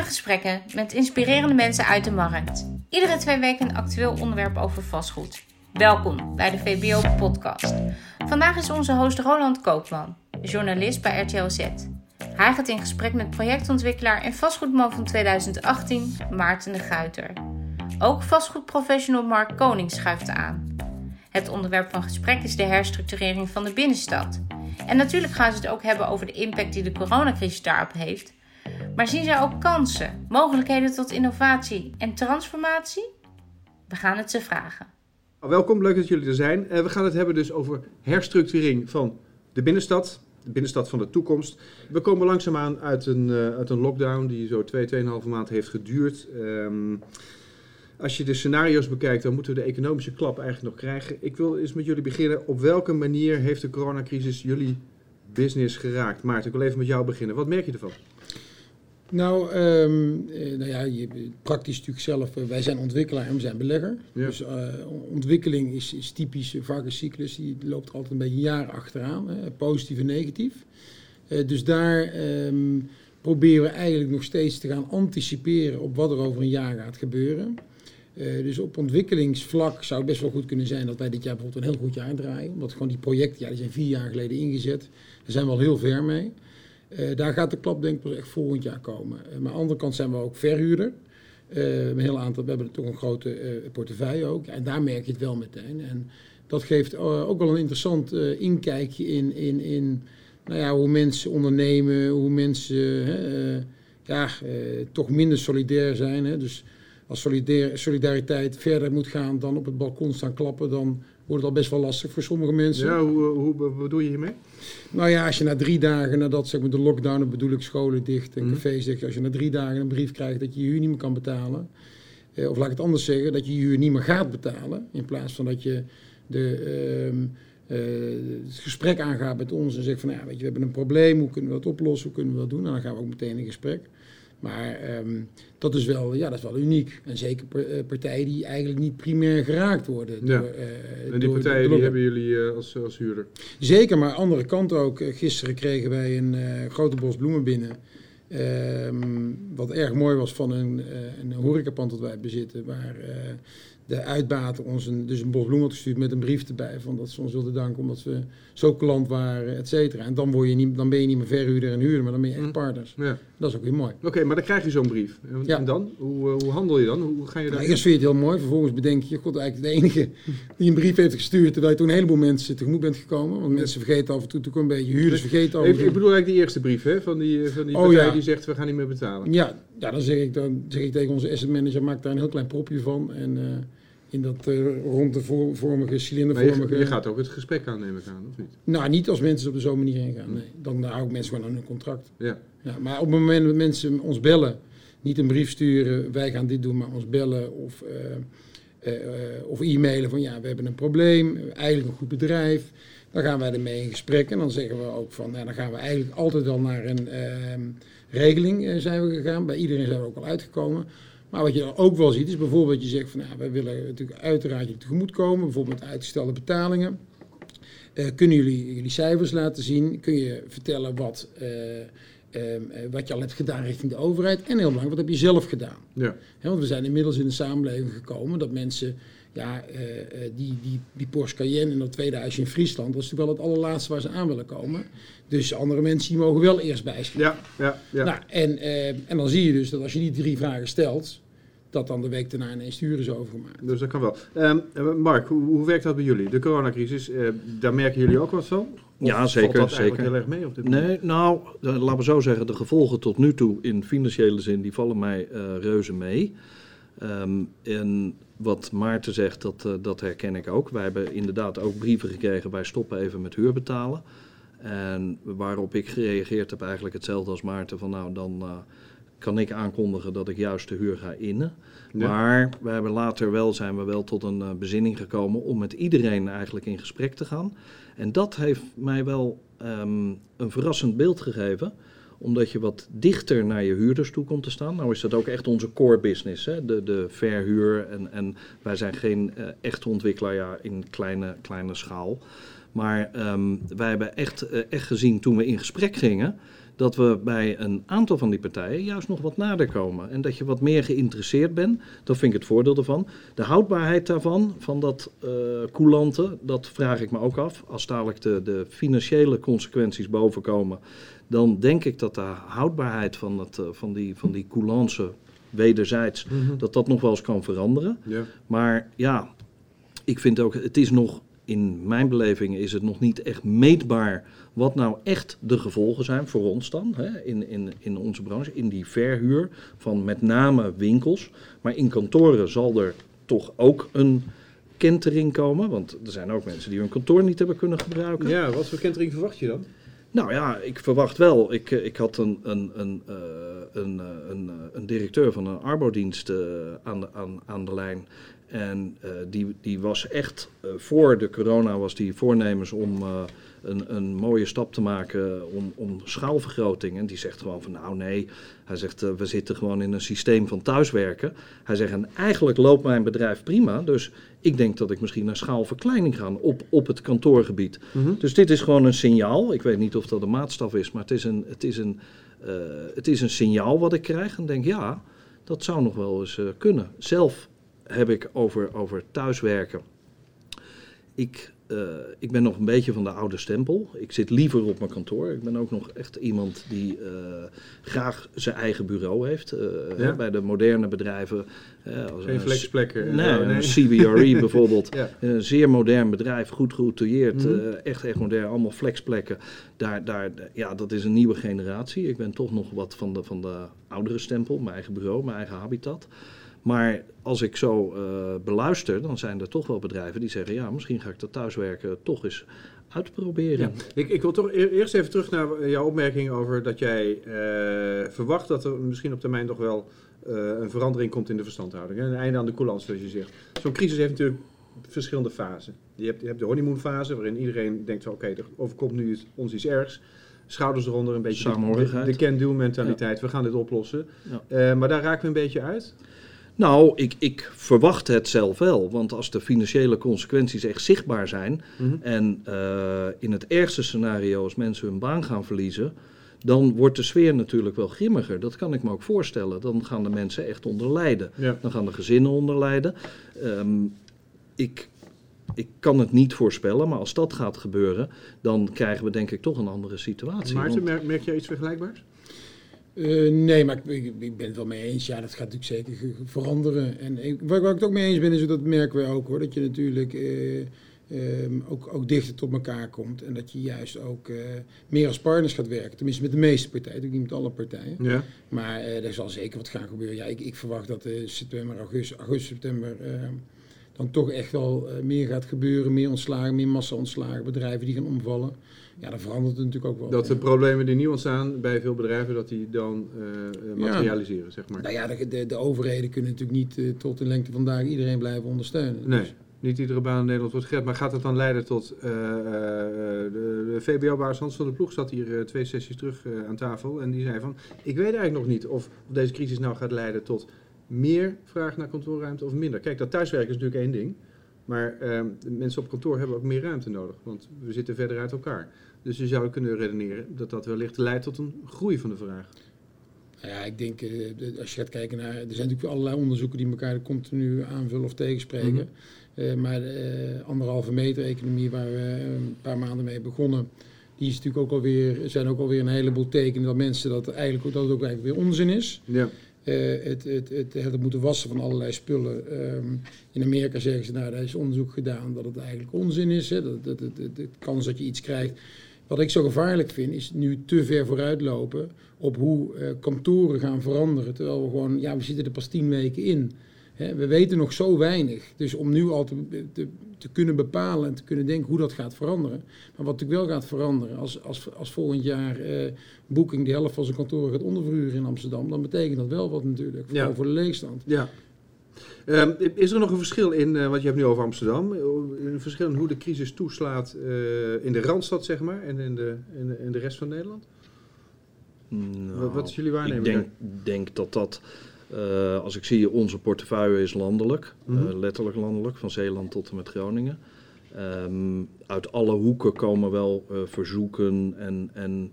Gesprekken met inspirerende mensen uit de markt. Iedere twee weken een actueel onderwerp over vastgoed. Welkom bij de VBO Podcast. Vandaag is onze host Roland Koopman, journalist bij RTL Z. Hij gaat in gesprek met projectontwikkelaar en vastgoedman van 2018, Maarten de Guiter. Ook vastgoedprofessional Mark Koning schuift aan. Het onderwerp van gesprek is de herstructurering van de binnenstad. En natuurlijk gaan ze het ook hebben over de impact die de coronacrisis daarop heeft. Maar zien zij ook kansen, mogelijkheden tot innovatie en transformatie? We gaan het ze vragen. Welkom, leuk dat jullie er zijn. Uh, we gaan het hebben dus over herstructurering van de binnenstad, de binnenstad van de toekomst. We komen langzaamaan uit een, uh, uit een lockdown die zo 2, 2,5 maand heeft geduurd. Um, als je de scenario's bekijkt, dan moeten we de economische klap eigenlijk nog krijgen. Ik wil eens met jullie beginnen. Op welke manier heeft de coronacrisis jullie business geraakt? Maarten, ik wil even met jou beginnen. Wat merk je ervan? Nou, um, nou ja, je, praktisch natuurlijk zelf, uh, wij zijn ontwikkelaar en we zijn belegger. Ja. Dus uh, ontwikkeling is, is typisch een cyclus, die loopt altijd een beetje een jaar achteraan, hè, positief en negatief. dus daar um, proberen we eigenlijk nog steeds te gaan anticiperen op wat er over een jaar gaat gebeuren. dus op ontwikkelingsvlak zou het best wel goed kunnen zijn dat wij dit jaar bijvoorbeeld een heel goed jaar draaien. Omdat gewoon die projecten, ja, die zijn vier jaar geleden ingezet. Daar zijn we al heel ver mee. Uh, daar gaat de klap denk ik pas echt volgend jaar komen. Uh, maar aan de andere kant zijn we ook verhuurder. Uh, een heel aantal, we hebben toch een grote portefeuille ook. En daar merk je het wel meteen. En dat geeft ook wel een interessant inkijkje in, in, in nou ja, hoe mensen ondernemen, hoe mensen ja, toch minder solidair zijn. Hè. Dus als solidariteit verder moet gaan dan op het balkon staan klappen, dan wordt het al best wel lastig voor sommige mensen. Ja, hoe, hoe, wat doe je hiermee? Nou ja, als je na drie dagen nadat zeg maar, de lockdown, bedoel ik scholen dicht en mm. cafés dicht, als je na drie dagen een brief krijgt dat je je huur niet meer kan betalen, eh, of laat ik het anders zeggen, dat je je huur niet meer gaat betalen, in plaats van dat je de, uh, uh, het gesprek aangaat met ons en zegt van, nou ja, weet je, we hebben een probleem, hoe kunnen we dat oplossen, hoe kunnen we dat doen? En dan gaan we ook meteen in gesprek. Maar um, dat, is wel, ja, dat is wel uniek. En zeker partijen die eigenlijk niet primair geraakt worden. Ja. Door, uh, en die door partijen die hebben jullie uh, als, als huurder? Zeker, maar andere kant ook. Gisteren kregen wij een uh, grote bos bloemen binnen. Um, wat erg mooi was van een, een horecapand dat wij bezitten. Waar de uitbater ons een, dus een bos bloemen had gestuurd met een brief erbij. Van dat ze ons wilden danken omdat we zo klant waren, et cetera. En dan, word je niet, dan ben je niet meer verhuurder en huurder, maar dan ben je echt mm. partners. Ja. Dat is ook weer mooi. Oké, maar dan krijg je zo'n brief. En, ja. dan? Hoe, uh, hoe handel je dan? Hoe ga je daar? Nou, eerst vind je het heel mooi. Vervolgens bedenk je, god, eigenlijk de enige die een brief heeft gestuurd. Terwijl je toen een heleboel mensen tegemoet bent gekomen. Want mensen vergeten af en toe toch een beetje. Huurders vergeten over. Ik, ik bedoel eigenlijk die eerste brief hè, van die, van die oh, partij ja. die zegt we gaan niet meer betalen. Ja, ja dan, zeg ik, dan zeg ik tegen onze asset manager, maak daar een heel klein propje van. En... Uh, in dat uh, rondevormige, cilindervormige... Je, je, gaat ook het gesprek aannemen gaan, of niet? Nou, niet als mensen op de zo'n manier heen gaan, nee. Dan hou ik mensen gewoon aan hun contract. Ja. ja. Maar op het moment dat mensen ons bellen, niet een brief sturen, wij gaan dit doen, maar ons bellen of, uh, uh, of e-mailen van ja, we hebben een probleem, eigenlijk een goed bedrijf. Dan gaan wij ermee in gesprek en dan zeggen we ook van, nou, dan gaan we eigenlijk altijd al naar een ehm, regeling zijn we gegaan. Bij iedereen zijn we ook al uitgekomen. Maar wat je ook wel ziet is bijvoorbeeld dat je zegt van nou, wij willen natuurlijk uiteraard je tegemoet komen, bijvoorbeeld met uitgestelde betalingen. Uh, kunnen jullie jullie cijfers laten zien? Kun je vertellen wat, uh, uh, wat je al hebt gedaan richting de overheid? En heel belangrijk, wat heb je zelf gedaan? Ja. want we zijn inmiddels in een samenleving gekomen dat mensen ja, die, die, die Porsche Cayenne en dat tweede huisje in Friesland, dat is natuurlijk wel het allerlaatste waar ze aan willen komen. Dus andere mensen die mogen wel eerst bijschrijven. Ja, ja, ja. Nou, en, en dan zie je dus dat als je die drie vragen stelt, dat dan de week daarna ineens stuur is overgemaakt. Dus dat kan wel. Um, Mark, hoe, hoe, werkt dat bij jullie? De coronacrisis, uh, daar merken jullie ook wat van? Of ja, zeker. Valt dat zeker. heel erg mee op dit moment? Nee, nou, laten we zo zeggen, de gevolgen tot nu toe in financiële zin, die vallen mij uh, reuze mee. Um, en wat Maarten zegt, dat, uh, dat herken ik ook. Wij hebben inderdaad ook brieven gekregen, wij stoppen even met huur betalen. En waarop ik gereageerd heb eigenlijk hetzelfde als Maarten, van nou dan kan ik aankondigen dat ik juist de huur ga innen. Maar we hebben later wel, zijn we wel tot een uh, bezinning gekomen om met iedereen eigenlijk in gesprek te gaan. En dat heeft mij wel um, een verrassend beeld gegeven omdat je wat dichter naar je huurders toe komt te staan. Nou is dat ook echt onze core business, hè? De, de verhuur. En, en wij zijn geen uh, echte ontwikkelaar ja, in kleine, kleine schaal. Maar um, wij hebben echt, uh, echt gezien toen we in gesprek gingen dat we bij een aantal van die partijen juist nog wat nader komen. En dat je wat meer geïnteresseerd bent. Dat vind ik het voordeel ervan. De houdbaarheid daarvan, van dat uh, coulante, dat vraag ik me ook af. Als dadelijk de, de financiële consequenties bovenkomen, dan denk ik dat de houdbaarheid van, het, uh, van, die, van die coulance wederzijds, mhm. dat dat nog wel eens kan veranderen. Ja. Maar ja, ik vind ook, het is nog, in mijn beleving is het nog niet echt meetbaar wat nou echt de gevolgen zijn voor ons dan, hè, in, in, in onze branche, in die verhuur van met name winkels. Maar in kantoren zal er toch ook een kentering komen, want er zijn ook mensen die hun kantoor niet hebben kunnen gebruiken. Ja, wat voor kentering verwacht je dan? Nou ja, ik verwacht wel. Ik, ik had een, een, een, uh, een, een, een, directeur van een arbodienst aan, de, aan, aan de lijn. En die, die was echt, voor de corona was die voornemens om een, een mooie stap te maken om, om schaalvergroting. En die zegt gewoon van nou nee, hij zegt we zitten gewoon in een systeem van thuiswerken. Hij zegt en eigenlijk loopt mijn bedrijf prima, dus ik denk dat ik misschien naar schaalverkleining ga op, op het kantoorgebied. Mhm. Dus dit is gewoon een signaal. Ik weet niet of dat een maatstaf is, maar het is een, het is een, uh, het is een signaal wat ik krijg. En denk ja, dat zou nog wel eens uh, kunnen. Zelf heb ik over, over thuiswerken. Ik uh, ik ben nog een beetje van de oude stempel. Ik zit liever op mijn kantoor. Ik ben ook nog echt iemand die uh, graag zijn eigen bureau heeft. Uh, ja? Bij de moderne bedrijven. Als Geen flexplekken. Nee, nee. CBRE bijvoorbeeld. ja. Een zeer modern bedrijf, goed geoutilleerd. Mm -hmm. echt, echt modern, allemaal flexplekken. Daar, daar, ja, dat is een nieuwe generatie. Ik ben toch nog wat van de, van de oudere stempel. Mijn eigen bureau, mijn eigen habitat. Maar als ik zo uh, beluister, dan zijn er toch wel bedrijven die zeggen: ja, misschien ga ik dat thuiswerken toch eens uitproberen. Ja. Ik, ik, wil toch e-, eerst even terug naar jouw opmerking over dat jij uh, verwacht dat er misschien op termijn toch wel uh, een verandering komt in de verstandhouding. Een einde aan de coulance, zoals je zegt. Zo'n crisis heeft natuurlijk verschillende fasen. Je hebt, je hebt de honeymoonfase, waarin iedereen denkt: oké, okay, er overkomt nu ons iets ergs schouders eronder, een beetje de, de can-do mentaliteit. Ja. We gaan dit oplossen. Ja. Uh, maar daar raken we een beetje uit. Nou, ik, ik, verwacht het zelf wel. Want als de financiële consequenties echt zichtbaar zijn. Mhm. en uh, in het ergste scenario, als mensen hun baan gaan verliezen. dan wordt de sfeer natuurlijk wel grimmiger. Dat kan ik me ook voorstellen. Dan gaan de mensen echt onder lijden. Ja. Dan gaan de gezinnen onder lijden. Um, ik, ik kan het niet voorspellen, maar als dat gaat gebeuren. dan krijgen we denk ik toch een andere situatie. Maarten, merk, merk jij iets vergelijkbaars? Uh, nee, maar ik, ik, ben het wel mee eens. Ja, dat gaat natuurlijk zeker veranderen. En ik, waar, waar, ik het ook mee eens ben, is dat merken we ook hoor. Dat je natuurlijk uh, um, ook, ook dichter tot elkaar komt. En dat je juist ook uh, meer als partners gaat werken. Tenminste met de meeste partijen, niet met alle partijen. Ja. Maar er zal zeker wat gaan gebeuren. Ja, ik, ik verwacht dat september, augustus, augustus september dan toch echt wel meer gaat gebeuren. Meer ontslagen, meer massa-ontslagen, bedrijven die gaan omvallen ja, dan verandert het natuurlijk ook wel. Dat de problemen die nu ontstaan bij veel bedrijven, dat die dan uh, materialiseren, ja. zeg maar. Nou ja, de, de, de, overheden kunnen natuurlijk niet uh, tot de lengte van dagen iedereen blijven ondersteunen. Nee. Dus. Niet iedere baan in Nederland wordt gered, maar gaat het dan leiden tot. Uh, de, de VBO-baas Hans van der Ploeg zat hier twee sessies terug aan tafel en die zei van: Ik weet eigenlijk nog niet of deze crisis nou gaat leiden tot meer vraag naar kantoorruimte of minder. Kijk, dat thuiswerken is natuurlijk één ding. Maar uh, mensen op kantoor hebben ook meer ruimte nodig, want we zitten verder uit elkaar. Dus je zou kunnen redeneren dat dat wellicht leidt tot een groei van de vraag. Nou ja, ik denk, uh, als je gaat kijken naar... Er zijn natuurlijk allerlei onderzoeken die elkaar continu aanvullen of tegenspreken. Mm -hmm. uh, maar de uh, anderhalve meter economie waar we een paar maanden mee begonnen... Die is natuurlijk ook alweer, zijn ook alweer een heleboel tekenen dat mensen dat eigenlijk dat het ook eigenlijk weer onzin is. Ja. Uh, het, het, het, het, moeten wassen van allerlei spullen. Um, in Amerika zeggen ze, nou, daar is onderzoek gedaan dat het eigenlijk onzin is. Hè, dat, dat, de kans dat je iets krijgt. Wat ik zo gevaarlijk vind, is nu te ver vooruitlopen op hoe uh, kantoren gaan veranderen. Terwijl we gewoon, ja, we zitten er pas tien weken in. Hè, we weten nog zo weinig. Dus om nu al te, te, te, kunnen bepalen en te kunnen denken hoe dat gaat veranderen. Maar wat natuurlijk wel gaat veranderen, als, als, als volgend jaar uh, Booking de helft van zijn kantoren gaat onderverhuren in Amsterdam, dan betekent dat wel wat natuurlijk, ja. voor de leegstand. Ja. Um, is er nog een verschil in, uh, wat je hebt nu over Amsterdam, een verschil in hoe de crisis toeslaat uh, in de Randstad, zeg maar, en in de, in de, in de rest van Nederland? Nou, wat, wat, is jullie waarneming? Ik denk, denk dat dat, uh, als ik zie, onze portefeuille is landelijk, mm -hmm. letterlijk landelijk, van Zeeland tot en met Groningen. Um, uit alle hoeken komen wel verzoeken en, en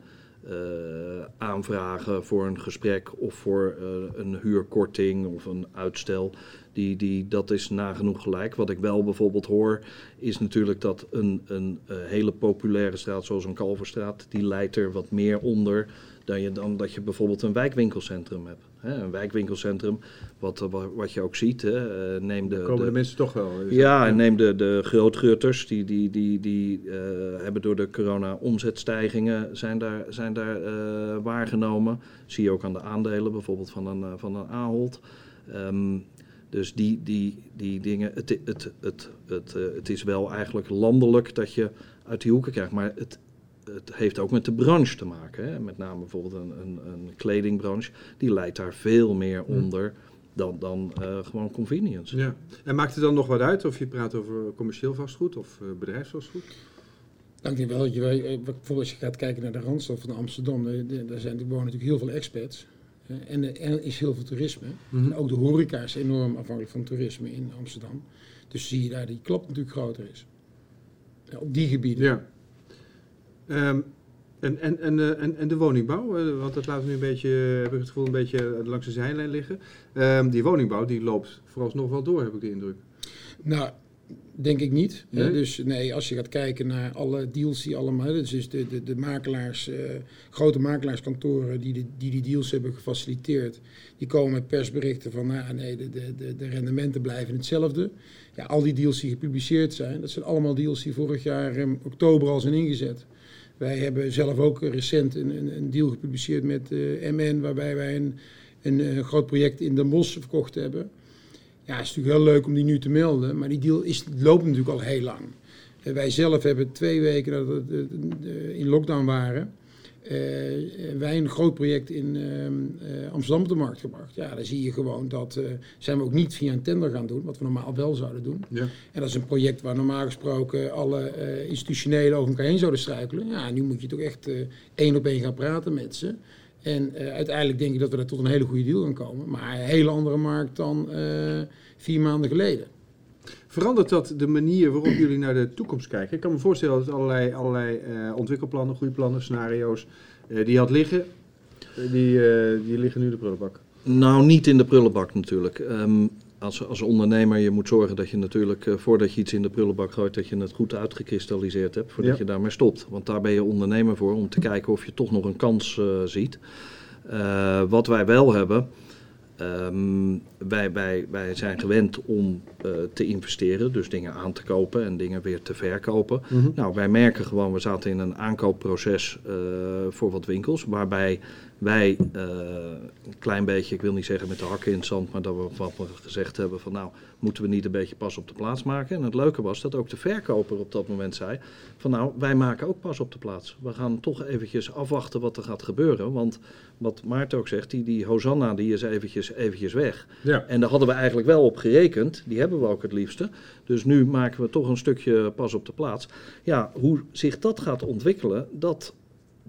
aanvragen voor een gesprek of voor een huurkorting of een uitstel. Die, die, dat is nagenoeg gelijk. Wat ik wel bijvoorbeeld hoor, is natuurlijk dat een, een hele populaire straat zoals een Kalverstraat, die leidt er wat meer onder dan, je, dan dat je bijvoorbeeld een wijkwinkelcentrum hebt. Hè? Een wijkwinkelcentrum, wat, wat je ook ziet. Hè? Uh, neem de, komen de, mensen toch wel. Ja, en neem de, de grootgutters, die, die, die, die uh, hebben door de corona-omzetstijgingen zijn daar, zijn daar uh, waargenomen. Zie je ook aan de aandelen bijvoorbeeld van een, van een Ahold. Um, dus die, die, die dingen, het, het, het, het, het, het is wel eigenlijk landelijk dat je uit die hoeken krijgt. Maar het, het heeft ook met de branche te maken. Hè? Met name bijvoorbeeld een, een, een kledingbranche. Die leidt daar veel meer onder dan, dan uh, gewoon convenience. Ja. En maakt het dan nog wat uit of je praat over commercieel vastgoed of uh, bedrijfsvastgoed? Ik denk wel je, eh, bijvoorbeeld als je gaat kijken naar de Randstad van Amsterdam, daar zijn, wonen natuurlijk heel veel experts. En er is heel veel toerisme. Mhm. en ook de horeca is enorm afhankelijk van toerisme in Amsterdam. Dus zie je daar die klap natuurlijk groter is. op die gebieden. Ja. Um, en, en, en, uh, en, en, de woningbouw, uh, want dat laten we nu een beetje, heb ik het gevoel, een beetje langs de zijlijn liggen. Um, die woningbouw die loopt vooralsnog wel door, heb ik de indruk. Nou, denk ik niet. Nee? Dus nee, als je gaat kijken naar alle deals die allemaal, dus de, de, de makelaars, uh, grote makelaarskantoren die, de, die die deals hebben gefaciliteerd, die komen met persberichten van, nou nee, de, de, de rendementen blijven hetzelfde. Ja, al die deals die gepubliceerd zijn, dat zijn allemaal deals die vorig jaar in oktober al zijn ingezet. Wij hebben zelf ook recent een, een, een deal gepubliceerd met eh, MN, waarbij wij een, een, groot project in Den Bosch verkocht hebben. Ja, het is natuurlijk heel leuk om die nu te melden, maar die deal is, loopt natuurlijk al heel lang. En wij zelf hebben twee weken dat we in lockdown waren, wij een groot project in uh, Amsterdam op de markt gebracht. Ja, dan zie je gewoon dat uh, zijn we ook niet via een tender gaan doen, wat we normaal wel zouden doen. Ja. En dat is een project waar normaal gesproken alle institutionelen over elkaar heen zouden struikelen. Ja, nu moet je toch echt één op één gaan praten met ze. En uiteindelijk denk ik dat we daar tot een hele goede deal gaan komen. Maar een hele andere markt dan vier maanden geleden. Verandert dat de manier waarop jullie naar de toekomst kijken? Ik kan me voorstellen dat allerlei, allerlei uh, ontwikkelplannen, groeiplannen, scenario's uh, die je had liggen, uh, die, die liggen nu in de prullenbak. Nou, niet in de prullenbak natuurlijk. Um, als, als ondernemer, je moet zorgen dat je natuurlijk, voordat je iets in de prullenbak gooit, dat je het goed uitgekristalliseerd hebt, voordat je daarmee stopt. Want daar ben je ondernemer voor, om te kijken of je toch nog een kans ziet. wat wij wel hebben, Um, wij, wij, wij zijn gewend om uh, te investeren, dus dingen aan te kopen en dingen weer te verkopen. Mm -hmm. Nou, wij merken gewoon, we zaten in een aankoopproces uh, voor wat winkels, waarbij wij uh, een klein beetje, ik wil niet zeggen met de hakken in het zand, maar dat we wat we gezegd hebben van nou, moeten we niet een beetje pas op de plaats maken. En het leuke was dat ook de verkoper op dat moment zei van nou, wij maken ook pas op de plaats. We gaan toch eventjes afwachten wat er gaat gebeuren, want wat Maarten ook zegt, die, die Hosanna die is eventjes, eventjes weg. Ja. En daar hadden we eigenlijk wel op gerekend, die hebben we ook het liefste. Dus nu maken we toch een stukje pas op de plaats. Ja, hoe zich dat gaat ontwikkelen, dat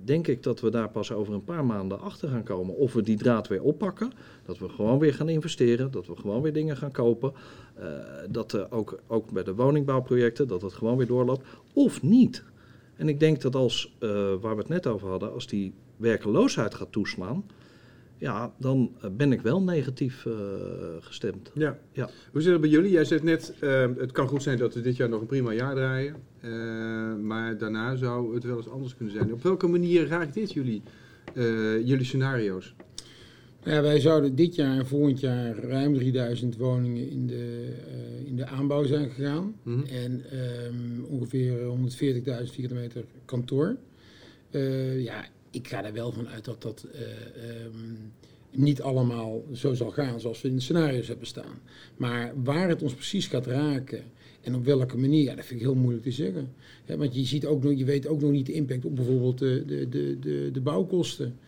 denk ik dat we daar pas over een paar maanden achter gaan komen. Of we die draad weer oppakken, dat we gewoon weer gaan investeren, dat we gewoon weer dingen gaan kopen. Uh, dat uh, ook, ook bij de woningbouwprojecten, dat het gewoon weer doorloopt. Of niet. En ik denk dat als, uh, waar we het net over hadden, als die werkeloosheid gaat toeslaan, ja, dan eh, ben ik wel negatief uh, gestemd. Ja. ja. Hoe zit het bij jullie? Jij zegt net, uh, het kan goed zijn dat we dit jaar nog een prima jaar draaien. Uh, maar daarna zou het wel eens anders kunnen zijn. Op welke manier raakt dit jullie, jullie scenario's? Ja, wij zouden dit jaar en volgend jaar ruim 3000 woningen in de, in de aanbouw zijn gegaan. Mm -hmm. En um, ongeveer 140.000 vierkante meter kantoor. ja, ik ga er wel van uit dat dat uh, um, niet allemaal zo zal gaan zoals we in de scenario's hebben staan. Maar waar het ons precies gaat raken en op welke manier, ja, dat vind ik heel moeilijk te zeggen. Want je, ziet ook nog, je weet ook nog niet de impact op bijvoorbeeld de, de, de, de, bouwkosten.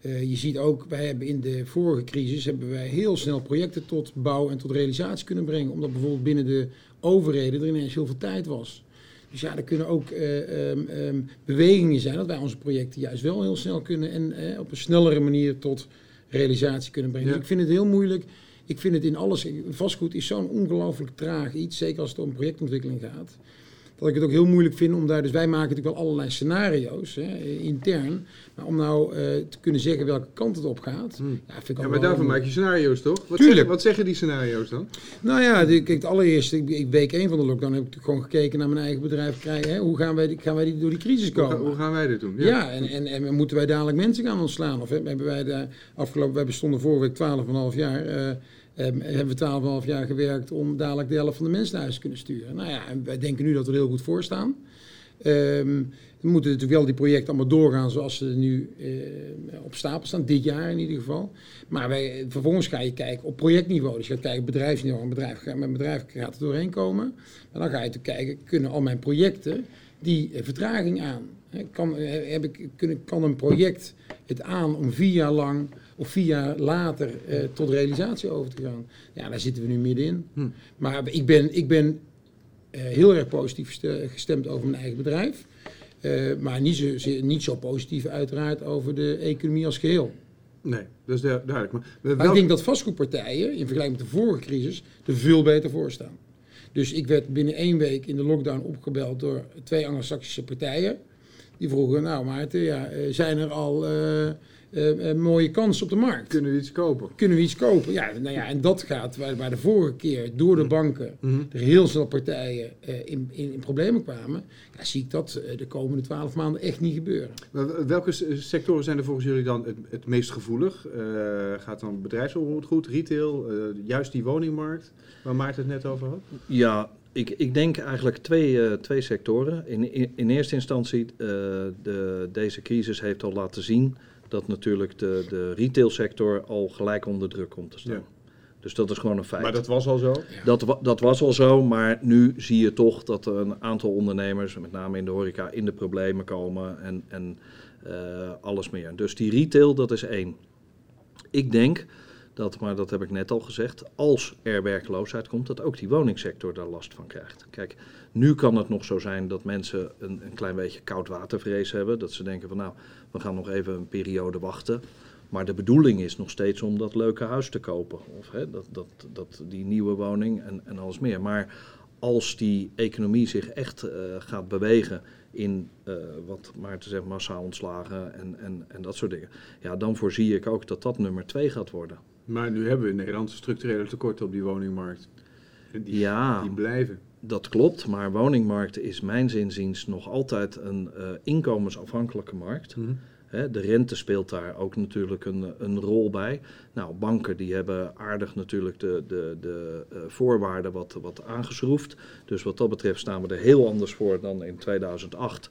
Uh, je ziet ook, wij hebben in de vorige crisis hebben wij heel snel projecten tot bouw en tot realisatie kunnen brengen. Omdat bijvoorbeeld binnen de overheden er ineens heel veel tijd was. Dus ja, er kunnen ook uh, um, um, bewegingen zijn dat wij onze projecten juist wel heel snel kunnen en uh, op een snellere manier tot realisatie kunnen brengen. Ja. Dus ik vind het heel moeilijk. Ik vind het in alles, vastgoed is zo'n ongelooflijk traag iets, zeker als het om projectontwikkeling gaat. Dat ik het ook heel moeilijk vind om daar... Dus wij maken natuurlijk wel allerlei scenario's hè, intern. Maar om nou te kunnen zeggen welke kant het op gaat... Hmm. Ja, vind ik ja, maar daarvoor maak je scenario's, toch? Wat Tuurlijk. Zeggen, wat zeggen die scenario's dan? Nou ja, kijk, het allereerste, week 1 van de lockdown heb ik gewoon gekeken naar mijn eigen bedrijf. Krijgen, hè, hoe gaan wij, gaan wij die, door die crisis komen? Hoe, gaan wij dit doen? Ja, ja en, en, en, moeten wij dadelijk mensen gaan ontslaan? Of hebben wij de afgelopen... Wij bestonden vorige week 12,5 jaar... Uh, um, hebben we 12,5 jaar gewerkt om dadelijk de helft van de mensen naar huis te kunnen sturen. Nou ja, en wij denken nu dat we er heel goed voor staan. Um, we moeten natuurlijk wel die projecten allemaal doorgaan zoals ze nu uh, op stapel staan, dit jaar in ieder geval. Maar wij, vervolgens ga je kijken op projectniveau. Dus je gaat kijken bedrijfsniveau, een bedrijf, mijn bedrijf gaat er doorheen komen. En dan ga je te kijken, kunnen al mijn projecten die uh, vertraging aan? Kan, heb ik, kan een project het aan om vier jaar lang of vier jaar later uh, tot realisatie over te gaan. Ja, daar zitten we nu middenin. Hm. Maar ik ben, ik ben uh, heel erg positief gestemd over mijn eigen bedrijf. Maar niet zo, niet zo positief uiteraard over de economie als geheel. Nee, dat is duidelijk. Maar, maar ik denk dat vastgoedpartijen in vergelijking met de vorige crisis er veel beter voor staan. Dus ik werd binnen één week in de lockdown opgebeld door twee Anglo-Saxische partijen. Die vroegen, nou Maarten, ja, zijn er al uh, uh, mooie kansen op de markt. Kunnen we iets kopen? Kunnen we iets kopen? Ja, nou ja en dat gaat waar, waar de vorige keer door de banken mm er heel snel partijen uh, in, in, in, problemen kwamen. Ja, zie ik dat de komende twaalf maanden echt niet gebeuren. Maar welke sectoren zijn er volgens jullie dan het, het meest gevoelig? gaat dan bedrijfsonroerend goed, retail, juist die woningmarkt waar Maarten het net over had? Ja, ik, ik, denk eigenlijk twee, twee sectoren. In, in, in eerste instantie, uh, de, deze crisis heeft al laten zien dat natuurlijk de, de retailsector al gelijk onder druk komt te staan. Dus dat is gewoon een feit. Maar dat was al zo? Dat, dat was al zo, maar nu zie je toch dat er een aantal ondernemers, met name in de horeca, in de problemen komen en, en uh, alles meer. Dus die retail, dat is één. Ik denk dat, maar dat heb ik net al gezegd, als er werkloosheid komt, dat ook die woningsector daar last van krijgt. Kijk, nu kan het nog zo zijn dat mensen een, een klein beetje koudwatervrees hebben. Dat ze denken van nou, we gaan nog even een periode wachten. Maar de bedoeling is nog steeds om dat leuke huis te kopen. Of hè, dat, dat, dat, die nieuwe woning en, en alles meer. Maar als die economie zich echt uh, gaat bewegen in uh, wat te zeggen massaal ontslagen en, en, en dat soort dingen. Ja, dan voorzie ik ook dat dat nummer twee gaat worden. Maar nu hebben we in Nederland structurele tekorten op die woningmarkt. Die, ja, die blijven. Dat klopt, maar woningmarkt is mijn zinziens nog altijd een uh, inkomensafhankelijke markt. Mm de rente speelt daar ook natuurlijk een, een rol bij. Nou, banken die hebben aardig natuurlijk de, de, de uh, voorwaarden wat, wat aangeschroefd. Dus wat dat betreft staan we er heel anders voor dan in 2008.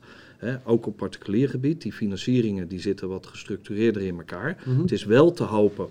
ook op particulier gebied. Die financieringen die zitten wat gestructureerder in elkaar. Mhm. Het is wel te hopen,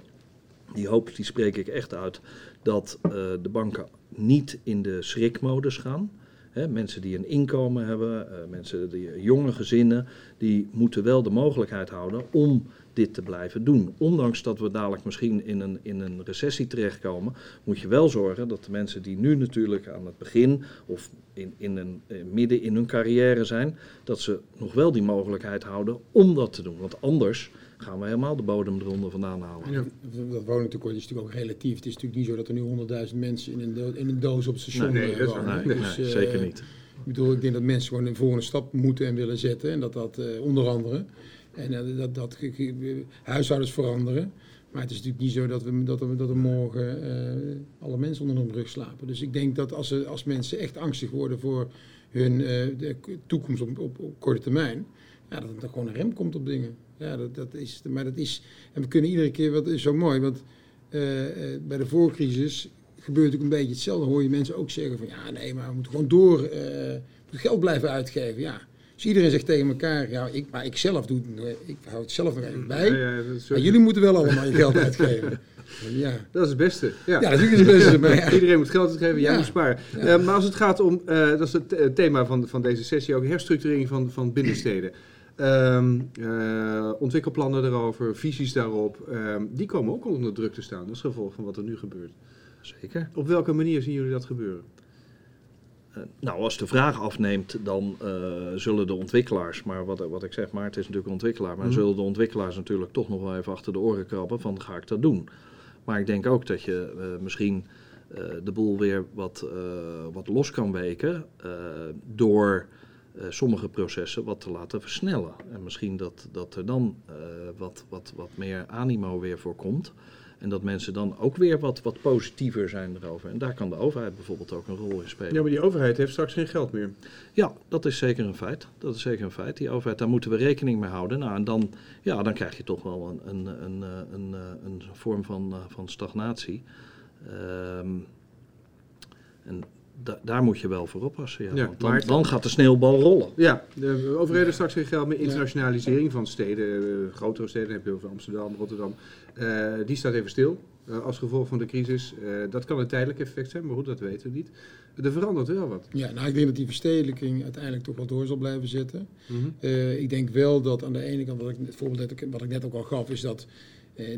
die hoop die spreek ik echt uit, dat uh, de banken niet in de schrikmodus gaan mensen die een inkomen hebben, uh, mensen die jonge gezinnen, die moeten wel de mogelijkheid houden om dit te blijven doen. Ondanks dat we dadelijk misschien in een, in een recessie terechtkomen, moet je wel zorgen dat de mensen die nu natuurlijk aan het begin of in, in een, eh, midden in hun carrière zijn, dat ze nog wel die mogelijkheid houden om dat te doen. Want anders gaan we helemaal de bodem eronder vandaan halen. Ja, dat woningtekort is natuurlijk ook relatief. Het is natuurlijk niet zo dat er nu honderdduizend mensen in een, in een doos op het station nee, nee, wonen. Nee, dus, nee, zeker niet. Ik bedoel, ik denk dat mensen gewoon een volgende stap moeten en willen zetten. En dat dat uh, onder andere, en uh, dat, dat huishoudens veranderen. Maar het is natuurlijk niet zo dat we, dat we, dat we morgen alle mensen onder hun rug slapen. Dus ik denk dat als, er, als mensen echt angstig worden voor hun de toekomst op, op, op korte termijn, ja, dat er gewoon een rem komt op dingen. Ja, dat, dat is, maar dat is, en we kunnen iedere keer, wat is zo mooi, want uh, bij de voorcrisis gebeurt ook een beetje hetzelfde. hoor je mensen ook zeggen van, ja nee, maar we moeten gewoon door, uh, geld blijven uitgeven. Ja, dus iedereen zegt tegen elkaar, ja, ik, maar ik zelf doe, ik hou het zelf er bij. Ja, ja, maar jullie moeten wel allemaal je geld uitgeven. Ja. Dat is het beste. Ja, ja natuurlijk is het beste. Maar Iedereen moet geld uitgeven, jij moet sparen. Uh, maar als het gaat om, uh, dat is het thema van, van deze sessie ook, herstructurering van, van binnensteden. Um, uh, ontwikkelplannen erover, visies daarop, um, die komen ook onder druk te staan. Dat is gevolg van wat er nu gebeurt. Zeker. Op welke manier zien jullie dat gebeuren? Uh, nou, als de vraag afneemt, dan uh, zullen de ontwikkelaars, maar wat, wat ik zeg, maar het is natuurlijk een ontwikkelaar, maar mm zullen de ontwikkelaars natuurlijk toch nog wel even achter de oren krabben van ga ik dat doen. Maar ik denk ook dat je misschien de boel weer wat, wat los kan weken door sommige processen wat te laten versnellen. En misschien dat, dat er dan wat, wat, wat meer animo weer voor komt. En dat mensen dan ook weer wat, wat positiever zijn erover. En daar kan de overheid bijvoorbeeld ook een rol in spelen. Ja, maar die overheid heeft straks geen geld meer. Ja, dat is zeker een feit. Dat is zeker een feit. Die overheid, daar moeten we rekening mee houden. Nou, en dan, ja, dan krijg je toch wel een, een, een, een, een vorm van, van stagnatie. Um, en daar moet je wel voor oppassen. Ja. Want dan, dan, gaat de sneeuwbal rollen. Ja, de overheden straks geen geld meer. Internationalisering van steden, uh, grotere steden, heb je over Amsterdam, Rotterdam. Uh, die staat even stil uh, als gevolg van de crisis. dat kan een tijdelijk effect zijn, maar goed, dat weten we niet. Er verandert wel wat. Ja, nou ik denk dat die verstedelijking uiteindelijk toch wel door zal blijven zitten. Mm ik denk wel dat aan de ene kant, wat ik, het voorbeeld wat ik net ook al gaf, is dat eh,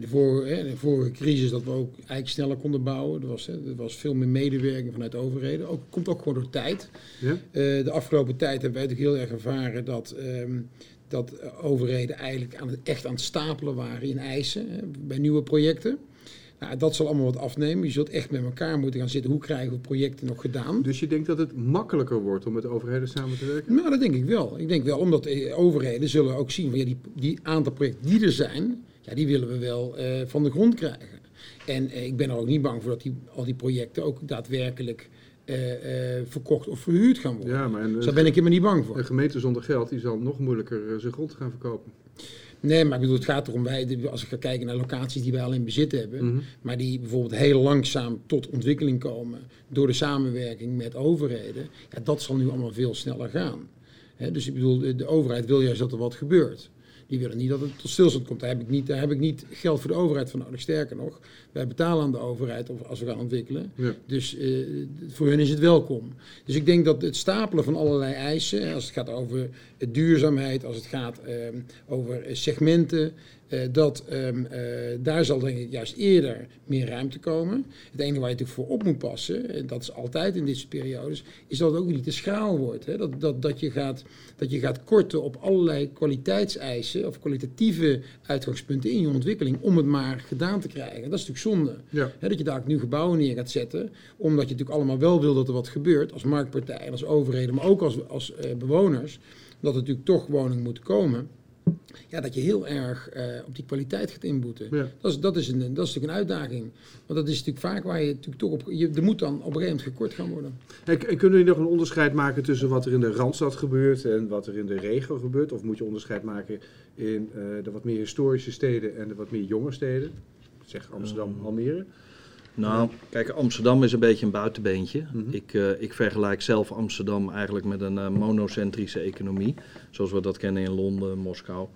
de, vorige, de vorige crisis dat we ook eigenlijk sneller konden bouwen. Er was, er was veel meer medewerking vanuit de overheden. Ook, komt ook gewoon door tijd. Ja? Eh, de afgelopen tijd hebben wij natuurlijk heel erg ervaren dat, ehm, dat overheden eigenlijk aan het, echt aan het stapelen waren in eisen bij nieuwe projecten. Nou, dat zal allemaal wat afnemen. Je zult echt met elkaar moeten gaan zitten. Hoe krijgen we projecten nog gedaan? Dus je denkt dat het makkelijker wordt om met overheden samen te werken? Nou, dat denk ik wel. Ik denk wel, omdat de overheden zullen ook zien van ja, die, die aantal projecten die er zijn, ja, die willen we wel uh, van de grond krijgen. En uh, ik ben er ook niet bang voor dat die, al die projecten ook daadwerkelijk uh, verkocht of verhuurd gaan worden. Ja, maar dus daar ben ik helemaal niet bang voor. Een gemeente zonder geld die zal nog moeilijker zijn grond gaan verkopen. Nee, maar ik bedoel, het gaat erom, wij, als ik ga kijken naar locaties die wij al in bezit hebben, mhm. maar die bijvoorbeeld heel langzaam tot ontwikkeling komen door de samenwerking met overheden, ja, dat zal nu allemaal veel sneller gaan. dus ik bedoel, de overheid wil juist dat er wat gebeurt. Die willen niet dat het tot stilstand komt. Daar heb ik niet, daar heb ik niet geld voor de overheid van nodig. Sterker nog, wij betalen aan de overheid als we gaan ontwikkelen. Dus uh, voor hun is het welkom. Dus ik denk dat het stapelen van allerlei eisen, als het gaat over duurzaamheid, als het gaat uh, over segmenten, uh, dat um, daar zal denk ik juist eerder meer ruimte komen. Het enige waar je natuurlijk voor op moet passen, en dat is altijd in deze periodes, is dat het ook niet te schraal wordt. Hè? Dat, dat, dat, je gaat, dat je gaat korten op allerlei kwaliteitseisen of kwalitatieve uitgangspunten in je ontwikkeling om het maar gedaan te krijgen. Dat is natuurlijk zonde. Ja. Hè, dat je daar nu gebouwen neer gaat zetten, omdat je natuurlijk allemaal wel wil dat er wat gebeurt als marktpartij en als overheden, maar ook als, als uh, bewoners, dat er natuurlijk toch woningen moeten komen ja, dat je heel erg uh, op die kwaliteit gaat inboeten. Dat, is, dat, is een, dat is natuurlijk een uitdaging. Want dat is natuurlijk vaak waar je natuurlijk toch op... Je, er moet dan op een gegeven moment gekort gaan worden. En, en kunnen jullie nog een onderscheid maken tussen wat er in de Randstad gebeurt... en wat er in de regio gebeurt? Of moet je onderscheid maken in uh, de wat meer historische steden en de wat meer jonge steden? Zeg Amsterdam, Almere. Nou, kijk, Amsterdam is een beetje een buitenbeentje. Mhm. ik, uh, ik vergelijk zelf Amsterdam eigenlijk met een uh, monocentrische economie, zoals we dat kennen in Londen, Moskou.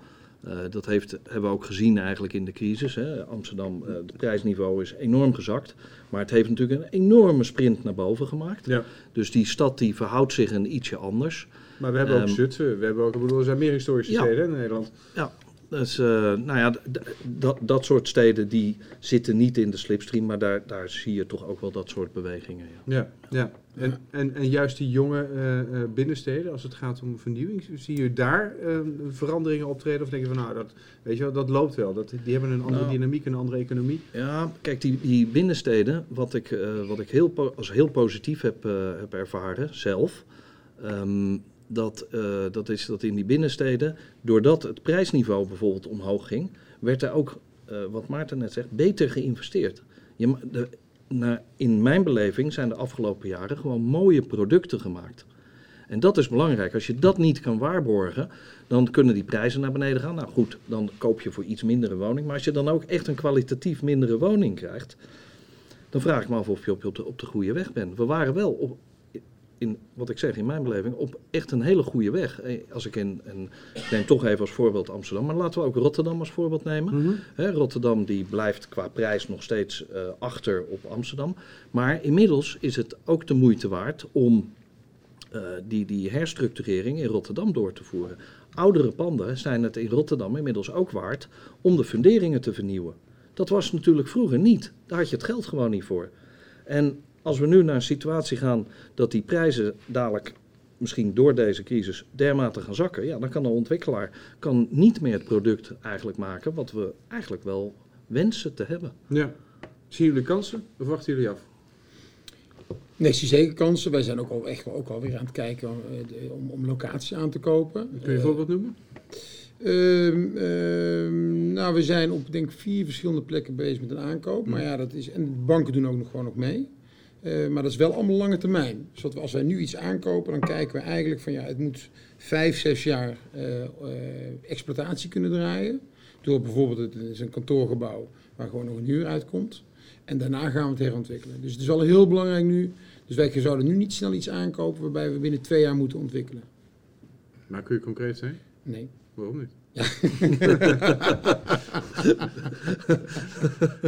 Uh, dat heeft, hebben we ook gezien eigenlijk in de crisis. Hè. Amsterdam, het prijsniveau is enorm gezakt, maar het heeft natuurlijk een enorme sprint naar boven gemaakt. Ja. Dus die stad die verhoudt zich een ietsje anders. Maar we hebben ook um, Zutphen, we hebben ook, ik bedoel, er zijn meer historische steden in Nederland. Ja, dus, uh, nou ja, dat, dat soort steden die zitten niet in de slipstream, maar daar, daar zie je toch ook wel dat soort bewegingen. Ja, ja, ja. En, en, en juist die jonge uh, binnensteden, als het gaat om vernieuwing, zie je daar uh, veranderingen optreden? Of denk je van nou, dat, weet je wel, dat loopt wel, dat, die hebben een andere nou, dynamiek, een andere economie? Ja, kijk, die, die binnensteden, wat ik, wat ik heel, als heel positief heb, heb ervaren zelf. Um, dat, uh, dat is dat in die binnensteden, doordat het prijsniveau bijvoorbeeld omhoog ging, werd er ook, uh, wat Maarten net zegt, beter geïnvesteerd. Je, de, in mijn beleving zijn de afgelopen jaren gewoon mooie producten gemaakt. En dat is belangrijk. Als je dat niet kan waarborgen, dan kunnen die prijzen naar beneden gaan. Nou goed, dan koop je voor iets mindere woning. Maar als je dan ook echt een kwalitatief mindere woning krijgt, dan vraag ik me af of je op, de, op de goede weg bent. We waren wel op, in, wat ik zeg, in mijn beleving, op echt een hele goede weg. Eh, als ik in, en ik neem toch even als voorbeeld Amsterdam, maar laten we ook Rotterdam als voorbeeld nemen. Mhm. Rotterdam die blijft qua prijs nog steeds uh, achter op Amsterdam. Maar inmiddels is het ook de moeite waard om uh, die, die herstructurering in Rotterdam door te voeren. Oudere panden zijn het in Rotterdam inmiddels ook waard om de funderingen te vernieuwen. Dat was natuurlijk vroeger niet. Daar had je het geld gewoon niet voor. En als we nu naar een situatie gaan dat die prijzen dadelijk misschien door deze crisis dermate gaan zakken, ja, dan kan de ontwikkelaar kan niet meer het product eigenlijk maken wat we eigenlijk wel wensen te hebben. Ja. Zien jullie kansen of wachten jullie af? Nee, zie zeker kansen. Wij zijn ook al echt ook alweer aan het kijken om, om locaties aan te kopen. Kun je een voorbeeld noemen? Ehm, ehm, nou, we zijn op denk vier verschillende plekken bezig met een aankoop. Maar ja, dat is. En banken doen ook nog gewoon nog mee. Uh, maar dat is wel allemaal lange termijn. Dus als wij nu iets aankopen, dan kijken we eigenlijk van ja, het moet vijf, zes jaar uh, uh, exploitatie kunnen draaien. Door bijvoorbeeld, het is een kantoorgebouw waar gewoon nog een huur uitkomt. En daarna gaan we het herontwikkelen. Dus het is wel heel belangrijk nu. Dus wij zouden nu niet snel iets aankopen waarbij we binnen twee jaar moeten ontwikkelen. Maar kun je concreet zijn? Nee. Waarom niet? Ja.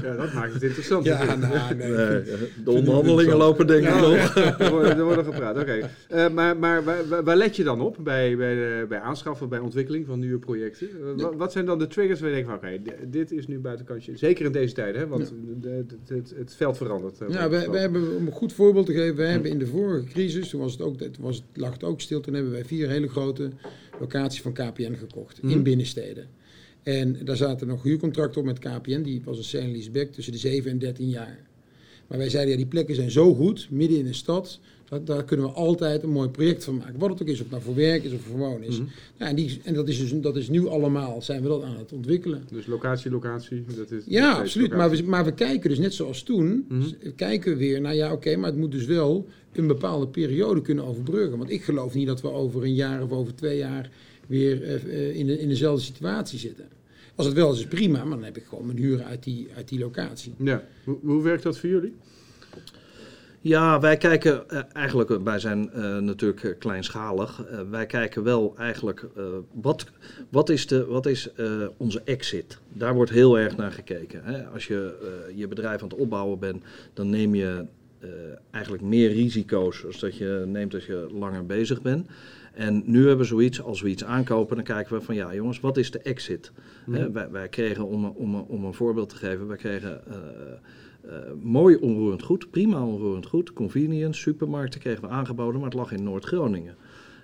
ja, dat maakt het interessant. Ja, nou, nee, de onderhandelingen lopen denk ik nog. er, worden, er worden gepraat, oké. Uh, maar maar waar, waar, let je dan op bij, bij, bij aanschaffen, bij ontwikkeling van nieuwe projecten? Uh, wat zijn dan de triggers waar je denkt van, oké, dit is nu buitenkantje. Zeker in deze tijden, hè, want de, de, het, het, veld verandert. Uh, ja, we, we, hebben, om een goed voorbeeld te geven, we hebben in de vorige crisis, toen was het ook, was het, lag het ook stil, toen hebben wij vier hele grote locaties van KPN gekocht, in mhm. binnensteden. En daar zaten nog huurcontracten op met KPN, die was een sale leaseback tussen de 7 en 13 jaar. Maar wij zeiden, ja, die plekken zijn zo goed, midden in de stad, dat, daar kunnen we altijd een mooi project van maken. Wat het ook is, of het nou voor werk is of voor wonen is. Mm en die, en dat, is dus, dat is nu allemaal, zijn we dat aan het ontwikkelen. Dus locatie, locatie, dat is... Ja, absoluut. Maar we, maar we kijken dus net zoals toen, mm kijken we weer naar, ja oké, maar het moet dus wel een bepaalde periode kunnen overbruggen. Want ik geloof niet dat we over een jaar of over twee jaar weer uh, in, de, in dezelfde situatie zitten. Als het wel is, is prima, maar dan heb ik gewoon mijn huur uit die, uit die locatie. Ja, hoe, hoe werkt dat voor jullie? Ja, wij kijken uh, eigenlijk, wij zijn uh, natuurlijk kleinschalig. Uh, wij kijken wel eigenlijk, wat, wat is, de, wat is onze exit? Daar wordt heel erg naar gekeken. Hè? Als je je bedrijf aan het opbouwen bent, dan neem je eigenlijk meer risico's als dat je neemt als je langer bezig bent. En nu hebben we zoiets, als we iets aankopen, dan kijken we van ja jongens, wat is de exit? Mhm. wij, wij, kregen, om, om, om een voorbeeld te geven, wij kregen uh, mooi onroerend goed, prima onroerend goed, convenience, supermarkten kregen we aangeboden, maar het lag in Noord-Groningen.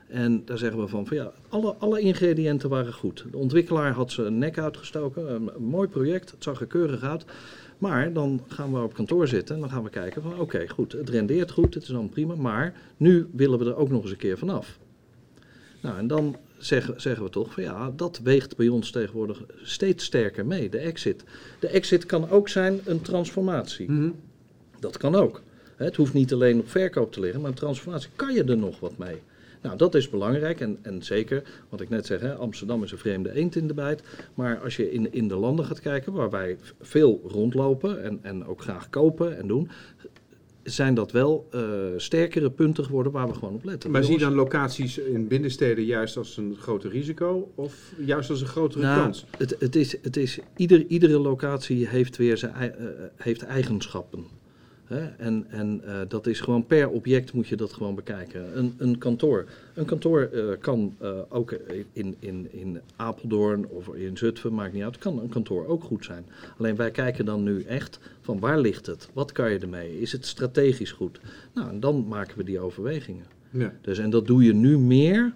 En daar zeggen we van, van ja, alle, alle ingrediënten waren goed. De ontwikkelaar had zijn nek uitgestoken, een, mooi project, het zag er keurig uit. Maar dan gaan we op kantoor zitten en dan gaan we kijken van oké, goed, het rendeert goed, het is dan prima, maar nu willen we er ook nog eens een keer vanaf. Nou, en dan zeggen, zeggen we toch van ja, dat weegt bij ons tegenwoordig steeds sterker mee, de exit. De exit kan ook zijn een transformatie. Mhm. Dat kan ook. Het hoeft niet alleen op verkoop te liggen, maar een transformatie kan je er nog wat mee. Nou, dat is belangrijk en, en zeker, wat ik net zeg, hè, Amsterdam is een vreemde eend in de bijt. Maar als je in, in de landen gaat kijken waar wij veel rondlopen en, en ook graag kopen en doen, zijn dat wel uh, sterkere punten geworden waar we gewoon op letten. Maar zie je dan locaties in binnensteden juist als een groter risico of juist als een grotere nou, kans? Het, het, is, het is, ieder, iedere locatie heeft weer zijn uh, heeft eigenschappen. En, en uh, dat is gewoon per object moet je dat gewoon bekijken. Een, een kantoor. Een kantoor uh, kan uh, ook in, in, in Apeldoorn of in Zutphen, maakt niet uit, kan een kantoor ook goed zijn. Alleen wij kijken dan nu echt van waar ligt het? Wat kan je ermee? Is het strategisch goed? Nou, en dan maken we die overwegingen. Ja. Dus, en dat doe je nu meer,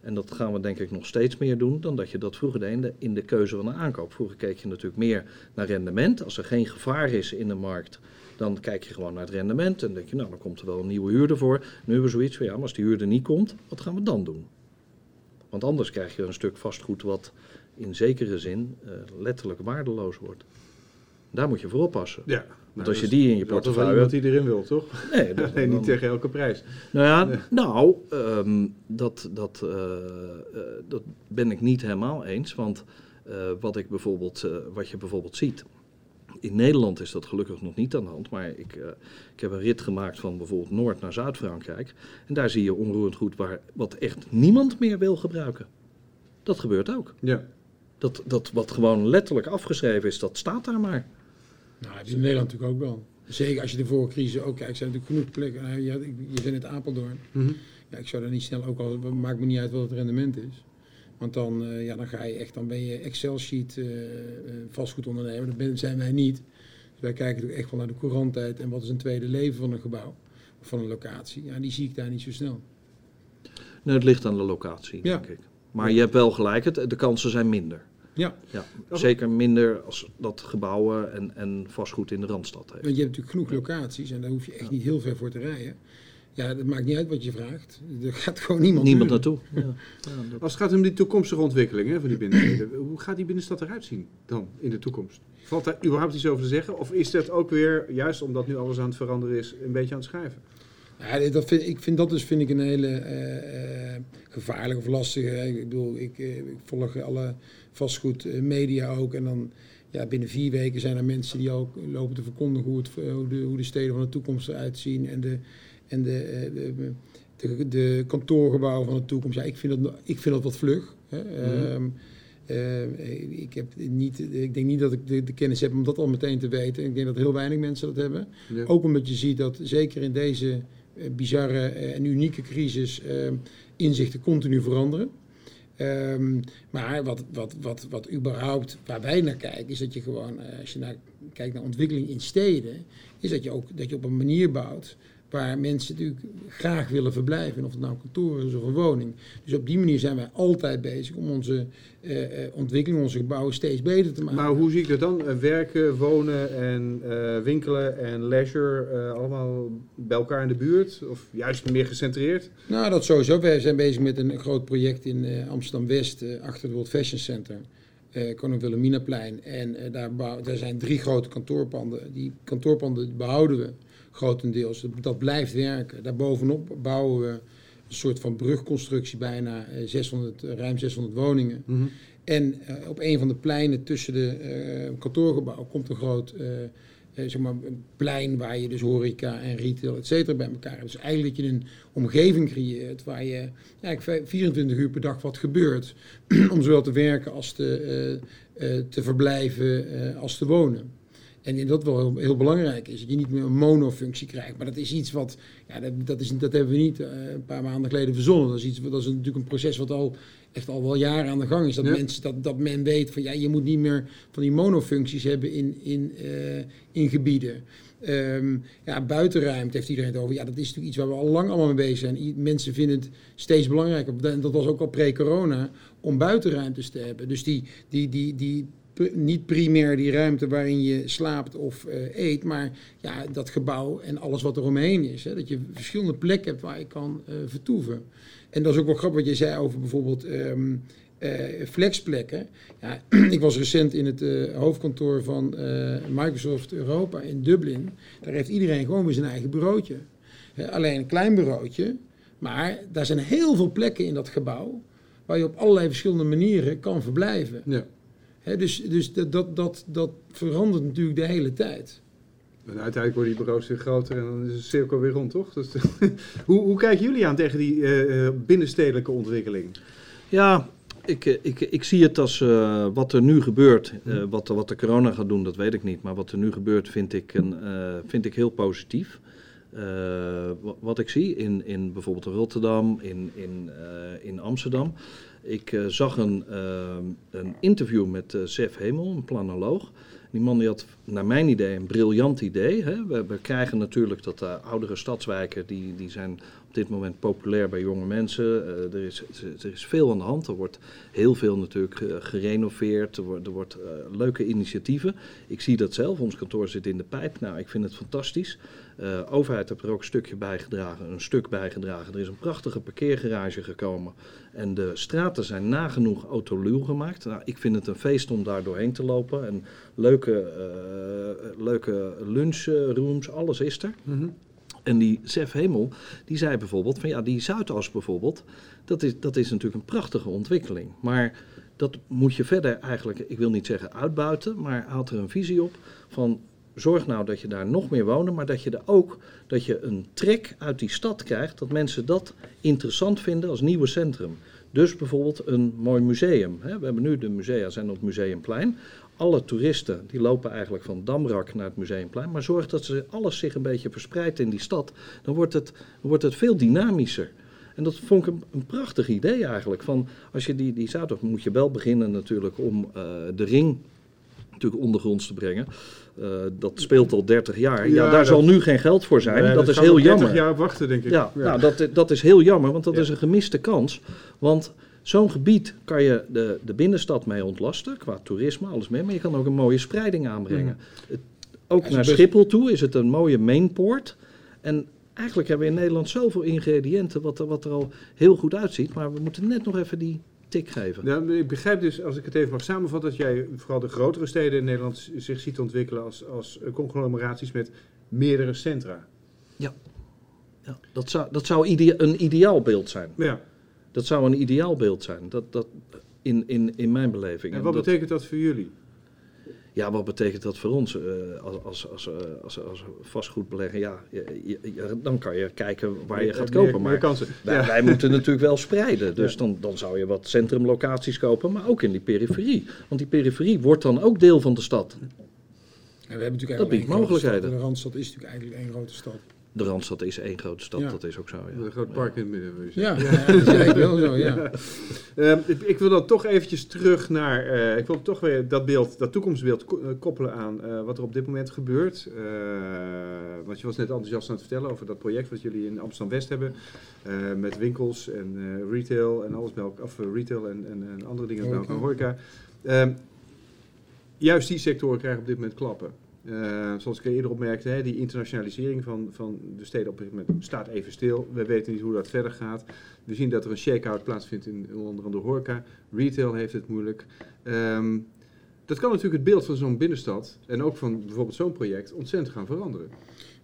en dat gaan we denk ik nog steeds meer doen, dan dat je dat vroeger deed in de keuze van een aankoop. Vroeger keek je natuurlijk meer naar rendement. Als er geen gevaar is in de markt dan kijk je gewoon naar het rendement en denk je, nou, dan komt er wel een nieuwe huurder voor. Nu hebben we zoiets van, ja, maar als die huurder niet komt, wat gaan we dan doen? Want anders krijg je een stuk vastgoed wat in zekere zin uh, letterlijk waardeloos wordt. Daar moet je voor oppassen. Ja, Want nou, als je die in je portefeuille... Dat is die erin wil, toch? Nee, dat, nee niet tegen elke prijs. Nou ja, nou, um, dat, dat, uh, uh, dat ben ik niet helemaal eens. Want wat, ik bijvoorbeeld, wat je bijvoorbeeld ziet... In Nederland is dat gelukkig nog niet aan de hand, maar ik, uh, ik heb een rit gemaakt van bijvoorbeeld Noord naar Zuid-Frankrijk. En daar zie je onroerend goed waar, wat echt niemand meer wil gebruiken. Dat gebeurt ook. Ja. Dat, dat wat gewoon letterlijk afgeschreven is, dat staat daar maar. Nou, dat is in Nederland natuurlijk ook wel. Zeker als je de vorige crisis ook kijkt, zijn natuurlijk genoeg plekken. Nou, je, je bent net Apeldoorn. Mm Ja, ik zou daar niet snel ook al, maakt me niet uit wat het rendement is. Want dan, uh, ja, dan ga je echt, dan ben je Excel-sheet uh, vastgoedondernemer. Dat zijn wij niet. Dus wij kijken natuurlijk echt wel naar de couranttijd en wat is een tweede leven van een gebouw of van een locatie. Ja, die zie ik daar niet zo snel. Nou, het ligt aan de locatie, denk ik. Maar je hebt wel gelijk, het, de kansen zijn minder. Ja. ja. Zeker minder als dat gebouwen en, en vastgoed in de Randstad heeft. Want je hebt natuurlijk genoeg locaties en daar hoef je echt niet heel ver voor te rijden. Ja, dat maakt niet uit wat je vraagt. Er gaat gewoon niemand, niemand naartoe. Ja. Ja, Als het gaat om die toekomstige ontwikkeling hè, van die binnensteden, hoe gaat die binnenstad eruit zien dan in de toekomst? Valt daar überhaupt iets over te zeggen? Of is dat ook weer, juist omdat nu alles aan het veranderen is, een beetje aan het schrijven? Ja, dat vind, ik vind dat dus vind ik een hele uh, gevaarlijke of lastige. Ik bedoel, ik, uh, ik volg alle vastgoedmedia ook. En dan ja, binnen vier weken zijn er mensen die ook lopen te verkondigen hoe, het, hoe, de, hoe de steden van de toekomst eruit zien. En de, en de, de, de, de kantoorgebouwen van de toekomst. Ja, ik vind dat, ik vind dat wat vlug. Hè. Mm ik, heb niet, ik denk niet dat ik de, de, kennis heb om dat al meteen te weten. Ik denk dat heel weinig mensen dat hebben. Ook omdat je ziet dat zeker in deze eh, bizarre eh, en unieke crisis uh, inzichten continu veranderen. Um, maar wat, wat, wat, wat überhaupt, waar wij naar kijken, is dat je gewoon, als je naar, kijkt naar ontwikkeling in steden, is dat je ook dat je op een manier bouwt waar mensen natuurlijk graag willen verblijven. Of het nou kantoor is of een woning. Dus op die manier zijn wij altijd bezig om onze uh, ontwikkeling, onze gebouwen steeds beter te maken. Maar hoe zie ik dat dan? Uh, werken, wonen en winkelen en leisure allemaal bij elkaar in de buurt? Of juist meer gecentreerd? Nou, dat sowieso. Wij zijn bezig met een groot project in Amsterdam-West achter het World Fashion Center. Uh, Koning Wilhelminaplein. En daar, daar zijn drie grote kantoorpanden. Die kantoorpanden behouden we grotendeels. Dat blijft werken. Daarbovenop bouwen we een soort van brugconstructie, bijna 600, eh, ruim 600 woningen. Mhm. En uh, op een van de pleinen tussen de uh, kantoorgebouwen komt een groot uh, zeg maar, een plein waar je dus horeca en retail, et cetera, bij elkaar hebt. Dus eigenlijk dat je een omgeving creëert waar je eigenlijk 24 uur per dag wat gebeurt. om zowel te werken als te, te verblijven als te wonen. En dat wel heel, heel, belangrijk is. Dat je niet meer een monofunctie krijgt. Maar dat is iets wat, ja, dat, dat, is, dat hebben we niet uh, een paar maanden geleden verzonnen. Dat is, iets, dat is natuurlijk een proces wat al echt al wel jaren aan de gang is. Dat, mensen, dat, dat men weet van ja, je moet niet meer van die monofuncties hebben in, in, uh, in gebieden. Um, ja, buitenruimte heeft iedereen het over. Ja, dat is natuurlijk iets waar we al lang allemaal mee bezig zijn. Mensen vinden het steeds belangrijker. Dat was ook al pre-corona om buitenruimtes te hebben. Dus die, die, die, die niet primair die ruimte waarin je slaapt of uh, eet, maar ja, dat gebouw en alles wat er omheen is. Hè, dat je verschillende plekken hebt waar je kan uh, vertoeven. En dat is ook wel grappig wat je zei over bijvoorbeeld um, uh, flexplekken. Ja, ik was recent in het hoofdkantoor van Microsoft Europa in Dublin. Daar heeft iedereen gewoon weer zijn eigen bureautje. alleen een klein bureautje, maar daar zijn heel veel plekken in dat gebouw waar je op allerlei verschillende manieren kan verblijven. Ja dus dus dat, dat, dat, dat verandert natuurlijk de hele tijd. En uiteindelijk worden die bureaus weer groter en dan is de cirkel weer rond, toch? Dus, hoe, hoe kijken jullie aan tegen die uh, binnenstedelijke ontwikkeling? Ja, ik, eh, ik, ik zie het als uh, wat er nu gebeurt. Uh, wat, wat de corona gaat doen, dat weet ik niet. Maar wat er nu gebeurt, vind ik, een, vind ik heel positief. wat ik zie in, in bijvoorbeeld Rotterdam, in, in, in Amsterdam. Ik uh, zag een, uh, een, interview met uh, Hemel, een planoloog. Die man die had naar mijn idee een briljant idee. Hè. We, krijgen natuurlijk dat de oudere stadswijken, die, die zijn dit moment populair bij jonge mensen. er, is, er is veel aan de hand. Er wordt heel veel natuurlijk gerenoveerd. Er, wordt, er wordt leuke initiatieven. Ik zie dat zelf. Ons kantoor zit in de pijp. Nou, ik vind het fantastisch. Uh, overheid heeft er ook een stukje bijgedragen, een stuk bijgedragen. Er is een prachtige parkeergarage gekomen en de straten zijn nagenoeg autoluw gemaakt. Nou, ik vind het een feest om daar doorheen te lopen. En leuke, leuke lunchrooms, alles is er. Mhm. En die Sef Hemel, die zei bijvoorbeeld van ja, die Zuidas bijvoorbeeld, dat is, dat is natuurlijk een prachtige ontwikkeling. Maar dat moet je verder eigenlijk, ik wil niet zeggen uitbuiten, maar had er een visie op van zorg nou dat je daar nog meer wonen, maar dat je er ook dat je een trek uit die stad krijgt, dat mensen dat interessant vinden als nieuwe centrum. Dus bijvoorbeeld een mooi museum. We hebben nu de musea zijn op Museumplein. Alle toeristen die lopen eigenlijk van Damrak naar het Museumplein. Maar zorg dat ze alles zich een beetje verspreidt in die stad. Dan wordt het, wordt het veel dynamischer. En dat vond ik een, een, prachtig idee eigenlijk. Van als je die, die zaterdag moet je wel beginnen natuurlijk om uh, de ring natuurlijk ondergronds te brengen. Uh, dat speelt al 30 jaar. Ja, daar zal nu geen geld voor zijn. dat, is heel jammer. 30 jaar wachten, denk ik. Ja, Nou, dat, dat is heel jammer, want dat is een gemiste kans. Want Zo'n gebied kan je de, de binnenstad mee ontlasten, qua toerisme, alles mee. Maar je kan ook een mooie spreiding aanbrengen. Het, ook naar Schiphol toe is het een mooie mainpoort. En eigenlijk hebben we in Nederland zoveel ingrediënten wat er, wat er al heel goed uitziet. Maar we moeten net nog even die tik geven. Ja, ik begrijp dus, als ik het even mag samenvatten, dat jij vooral de grotere steden in Nederland zich ziet ontwikkelen als, als conglomeraties met meerdere centra. Ja, ja dat zou, dat zou een ideaal beeld zijn. Ja. Dat zou een ideaal beeld zijn, dat, dat, in, in, in mijn beleving. En wat betekent dat voor jullie? Ja, wat betekent dat voor ons uh, als, als, als, eh, als, als vastgoedbelegger? Ja, dan kan je kijken waar je gaat kopen. Maar wij, wij, moeten natuurlijk wel spreiden. Dus dan, dan zou je wat centrumlocaties kopen, maar ook in die periferie. Want die periferie wordt dan ook deel van de stad. En we hebben natuurlijk dat biedt mogelijkheden. De Randstad is natuurlijk eigenlijk één grote stad de Randstad is één grote stad, dat is ook zo. Ja. Een groot park in het midden. Ja, ja, dat is wel zo, ja. Uh, ik wil dan toch eventjes terug naar, uh, ik wil toch weer dat beeld, dat toekomstbeeld eh, koppelen aan uh, wat er op dit moment gebeurt. want je was net enthousiast aan het vertellen over dat project wat jullie in Amsterdam-West hebben. met winkels en retail en alles bij elkaar, of retail en, en, en, andere dingen bij elkaar, horeca. Ehm, juist die sectoren krijgen op dit moment klappen. Uh, zoals ik eerder opmerkte, hè, die internationalisering van, van de steden op moment staat even stil. We weten niet hoe dat verder gaat. We zien dat er een shake-out plaatsvindt in onder andere horeca. Retail heeft het moeilijk. Um, dat kan natuurlijk het beeld van zo'n binnenstad en ook van bijvoorbeeld zo'n project ontzettend gaan veranderen.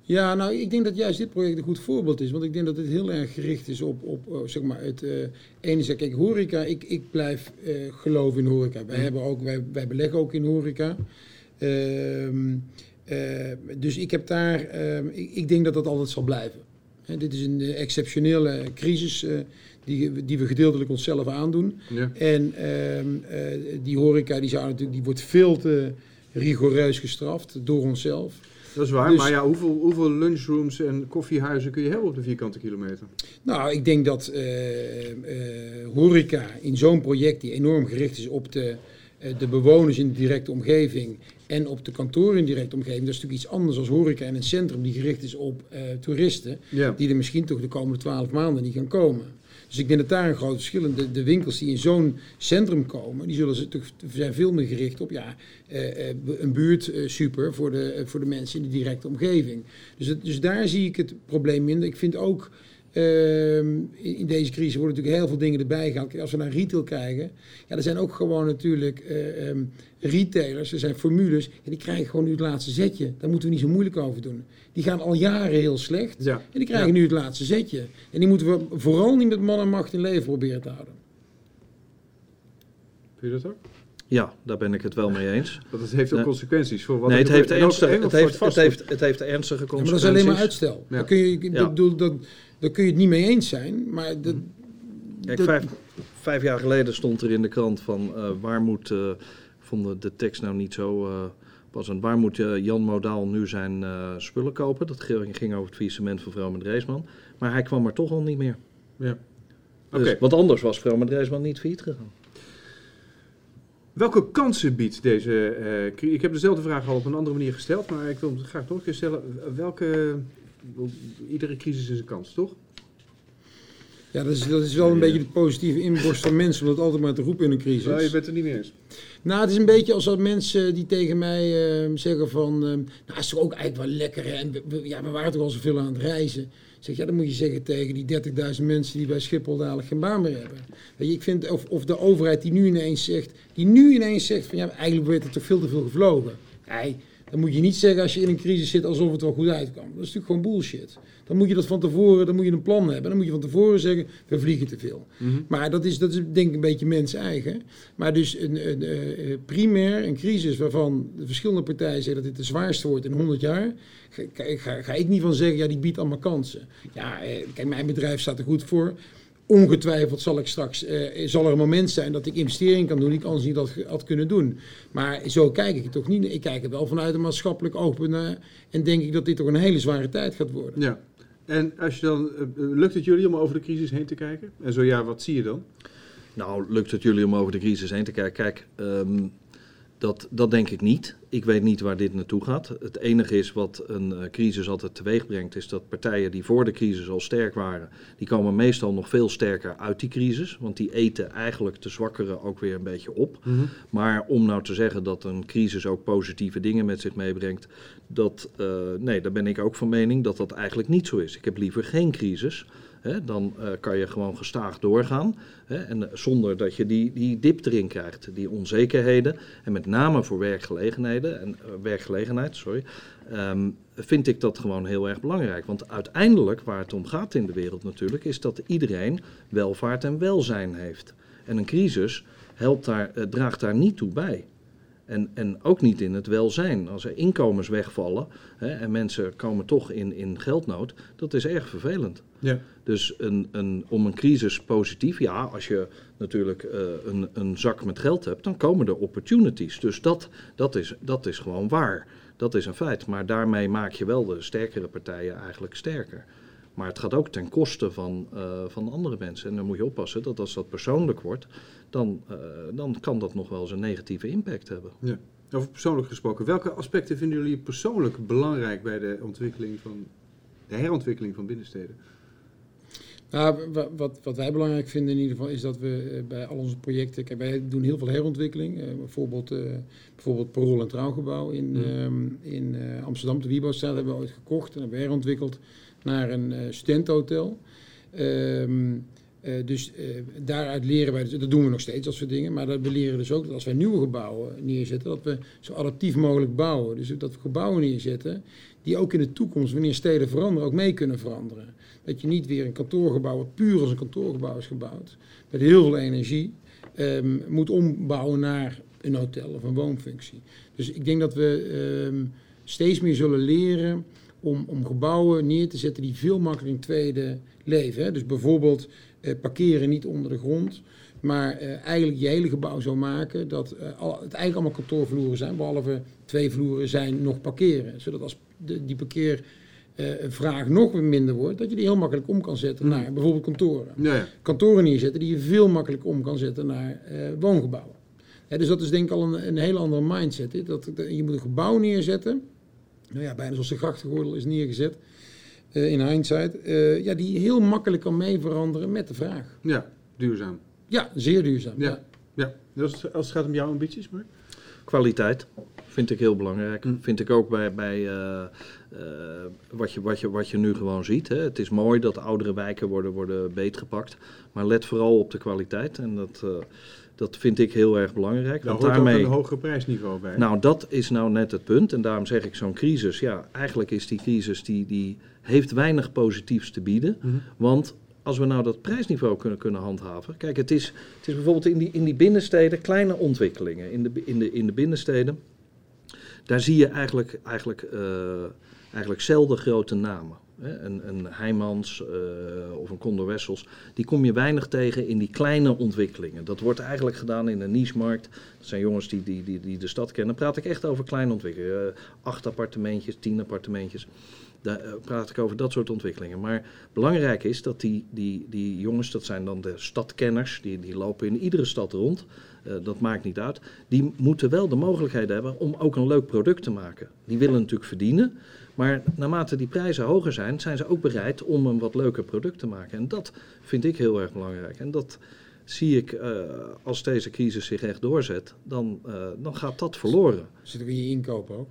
Ja, nou, ik denk dat juist dit project een goed voorbeeld is. Want ik denk dat het heel erg gericht is op, op oh, zeg maar, het uh, ene. Kijk, horeca, ik, ik blijf uh, geloven in horeca. Wij, hebben ook, wij, wij beleggen ook in horeca. Ehm, eh, dus ik heb daar, ehm, ik, ik, denk dat dat altijd zal blijven. dit is een eh, exceptionele crisis eh, die, die we gedeeltelijk onszelf aandoen. Ja. En ehm, die horeca die zou natuurlijk, die wordt veel te rigoureus gestraft door onszelf. Dat is waar, dus- maar ja, hoeveel, hoeveel lunchrooms en koffiehuizen kun je hebben op de vierkante kilometer? Nou, ik denk dat horeca in zo'n project die enorm gericht is op de, de bewoners in de directe omgeving en op de kantoren in directe omgeving, dat is natuurlijk iets anders als horeca en een centrum die gericht is op uh, toeristen, die er misschien toch de komende twaalf maanden niet gaan komen. Dus ik denk dat daar een groot verschil is. De, de, winkels die in zo'n centrum komen, die zullen toch, zijn veel meer gericht op ja, uh, een buurt super voor de, voor de mensen in de directe omgeving. Dus, dus daar zie ik het probleem minder. Ik vind ook Ehm, in deze crisis worden natuurlijk heel veel dingen erbij gehaald. Als we naar retail kijken, ja, er zijn ook gewoon natuurlijk uh, um, retailers, er zijn formules, en die krijgen gewoon nu het laatste zetje. Daar moeten we niet zo moeilijk over doen. Die gaan al jaren heel slecht en die krijgen nu het laatste zetje. En die moeten we vooral niet met man en macht in leven proberen te houden. Vind je dat ook? Ja, daar ben ik het wel mee eens. Want het heeft ook consequenties voor wat nee, het heeft, ernstige, het, heeft, het, heeft, het heeft ernstige consequenties. maar dat is alleen maar uitstel. Dan kun je, ik bedoel, dat, daar kun je het niet mee eens zijn, maar... Dat, Kijk, vijf, vijf, jaar geleden stond er in de krant van uh, waar moet... Uh, vonden de tekst nou niet zo uh, passend. Waar moet Jan Modaal nu zijn spullen kopen? Dat ging over het faillissement van Vroom en Dreesman. Maar hij kwam er toch al niet meer. Ja. Dus, Want anders was Vroom en Dreesman niet failliet gegaan. Welke kansen biedt deze uh, Ik heb dezelfde vraag al op een andere manier gesteld, maar ik wil hem graag nog een keer stellen. Welke iedere crisis is een kans, toch? Ja, dat is, dat is wel een beetje de positieve inborst van mensen, om dat altijd maar te roepen in een crisis. Nou, je bent er niet meer eens. Nou, het is een beetje als dat mensen die tegen mij uh, zeggen van... Uh, nou, is toch ook eigenlijk wel lekker, hè? En we, ja, we waren toch al zoveel aan het reizen. Zeg, ja, dan moet je zeggen tegen die 30.000 mensen die bij Schiphol dadelijk geen baan meer hebben. Weet je, ik vind, of, of de overheid die nu ineens zegt, die nu ineens zegt van ja, eigenlijk wordt er toch veel te veel gevlogen. Nee, dan moet je niet zeggen als je in een crisis zit alsof het wel goed uitkwam. Dat is natuurlijk gewoon bullshit. Dan moet je dat van tevoren, dan moet je een plan hebben. Dan moet je van tevoren zeggen, we vliegen te veel. Mhm. Maar dat is, dat is denk ik een beetje mens eigen. Maar dus een, een, een, primair een crisis waarvan de verschillende partijen zeggen dat dit de zwaarste wordt in 100 jaar. Ga, ga, ga ik niet van zeggen, ja die biedt allemaal kansen. Ja, eh, kijk, mijn bedrijf staat er goed voor ongetwijfeld zal ik straks, uh, zal er een moment zijn dat ik investering kan doen die ik anders niet had, had, kunnen doen. Maar zo kijk ik het toch niet. Ik kijk er wel vanuit een maatschappelijk oogpunt naar en denk ik dat dit toch een hele zware tijd gaat worden. Ja. En als je dan, uh, lukt het jullie om over de crisis heen te kijken? En zo ja, wat zie je dan? Nou, lukt het jullie om over de crisis heen te kijken? Kijk, um, dat, dat denk ik niet. Ik weet niet waar dit naartoe gaat. Het enige is wat een uh, crisis altijd teweeg brengt, is dat partijen die voor de crisis al sterk waren, die komen meestal nog veel sterker uit die crisis. Want die eten eigenlijk de zwakkeren ook weer een beetje op. Mhm. Maar om nou te zeggen dat een crisis ook positieve dingen met zich meebrengt, dat, uh, nee, daar ben ik ook van mening dat dat eigenlijk niet zo is. Ik heb liever geen crisis dan uh, kan je gewoon gestaag doorgaan. en eh, zonder dat je die, die dip erin krijgt, die onzekerheden. En met name voor werkgelegenheden en, uh, werkgelegenheid, sorry, um, vind ik dat gewoon heel erg belangrijk. Want uiteindelijk, waar het om gaat in de wereld natuurlijk, is dat iedereen welvaart en welzijn heeft. En een crisis helpt daar, draagt daar niet toe bij. En, en ook niet in het welzijn. Als er inkomens wegvallen hè, en mensen komen toch in, in geldnood, dat is erg vervelend. Ja. Dus een, een, om een crisis positief, ja, als je natuurlijk uh, een, een zak met geld hebt, dan komen er opportunities. Dus dat, dat, is, dat is gewoon waar. Dat is een feit. Maar daarmee maak je wel de sterkere partijen eigenlijk sterker. Maar het gaat ook ten koste van, uh, van andere mensen. En dan moet je oppassen dat als dat persoonlijk wordt, dan, uh, dan kan dat nog wel eens een negatieve impact hebben. Ja. Over persoonlijk gesproken, welke aspecten vinden jullie persoonlijk belangrijk bij de ontwikkeling van de herontwikkeling van binnensteden? Nou, wat, wat wij belangrijk vinden in ieder geval is dat we eh, bij al onze projecten, kijk, wij doen heel veel herontwikkeling. Uh, bijvoorbeeld, uh, bijvoorbeeld Parool en Trouwgebouw in, mm. in uh, Amsterdam, de Wiebouwstraat, hebben we ooit gekocht en hebben we herontwikkeld naar een studentenhotel. Um, dus daaruit leren wij, dus, dat doen we nog steeds als we dingen, maar we leren dus ook dat als wij nieuwe gebouwen neerzetten, dat we zo adaptief mogelijk bouwen. Dus dat we gebouwen neerzetten die ook in de toekomst, wanneer steden veranderen, ook mee kunnen veranderen. Dat je niet weer een kantoorgebouw, wat puur als een kantoorgebouw is gebouwd, met heel veel energie, um, moet ombouwen naar een hotel of een woonfunctie. Dus ik denk dat we um, steeds meer zullen leren om, om gebouwen neer te zetten die veel makkelijker in tweede leven. Dus bijvoorbeeld uh, parkeren niet onder de grond, maar uh, eigenlijk je hele gebouw zo maken dat uh, al, het eigenlijk allemaal kantoorvloeren zijn, behalve twee vloeren zijn nog parkeren. Zodat als de, die parkeer uh, vraag nog minder wordt, dat je die heel makkelijk om kan zetten naar mm. bijvoorbeeld kantoren. Ja, ja. Kantoren neerzetten die je veel makkelijker om kan zetten naar uh, woongebouwen. dus dat is denk ik al een, een hele andere mindset. Hè? Dat, je moet een gebouw neerzetten, nou ja, bijna zoals de grachtengordel is neergezet in hindsight, ja, die heel makkelijk kan mee veranderen met de vraag. Ja, duurzaam. Ja, zeer duurzaam. Ja, ja. ja. Als, als het gaat om jouw ambities, maar Kwaliteit vind ik heel belangrijk. Mm. Vind ik ook bij, bij uh, uh, wat, je, wat, je, wat je nu gewoon ziet. Hè. Het is mooi dat oudere wijken worden, worden beetgepakt. Maar let vooral op de kwaliteit. En dat, uh, dat vind ik heel erg belangrijk. Daar hoort daarmee, ook een hoger prijsniveau bij. Nou, dat is nou net het punt. En daarom zeg ik zo'n crisis. Ja, eigenlijk is die crisis die, die heeft weinig positiefs te bieden. Mm -hmm. Want als we nou dat prijsniveau kunnen, kunnen handhaven. Kijk, het is, het is bijvoorbeeld in die, in die binnensteden kleine ontwikkelingen. In de, in de, in de binnensteden daar zie je eigenlijk, eigenlijk, uh, eigenlijk zelden grote namen. Een, een Heijmans uh, of een Condor Wessels, die kom je weinig tegen in die kleine ontwikkelingen. Dat wordt eigenlijk gedaan in een niche-markt. Dat zijn jongens die, die, die, die de stad kennen. Dan praat ik echt over kleine ontwikkelingen. Uh, acht appartementjes, tien appartementjes. Daar praat ik over dat soort ontwikkelingen. Maar belangrijk is dat die, die, die jongens, dat zijn dan de stadkenners, die, die lopen in iedere stad rond. Uh, dat maakt niet uit. Die moeten wel de mogelijkheid hebben om ook een leuk product te maken. Die willen natuurlijk verdienen. Maar naarmate die prijzen hoger zijn, zijn ze ook bereid om een wat leuker product te maken. En dat vind ik heel erg belangrijk. En dat zie ik, uh, als deze crisis zich echt doorzet, dan, dan gaat dat verloren. Zit ook in je inkoop ook?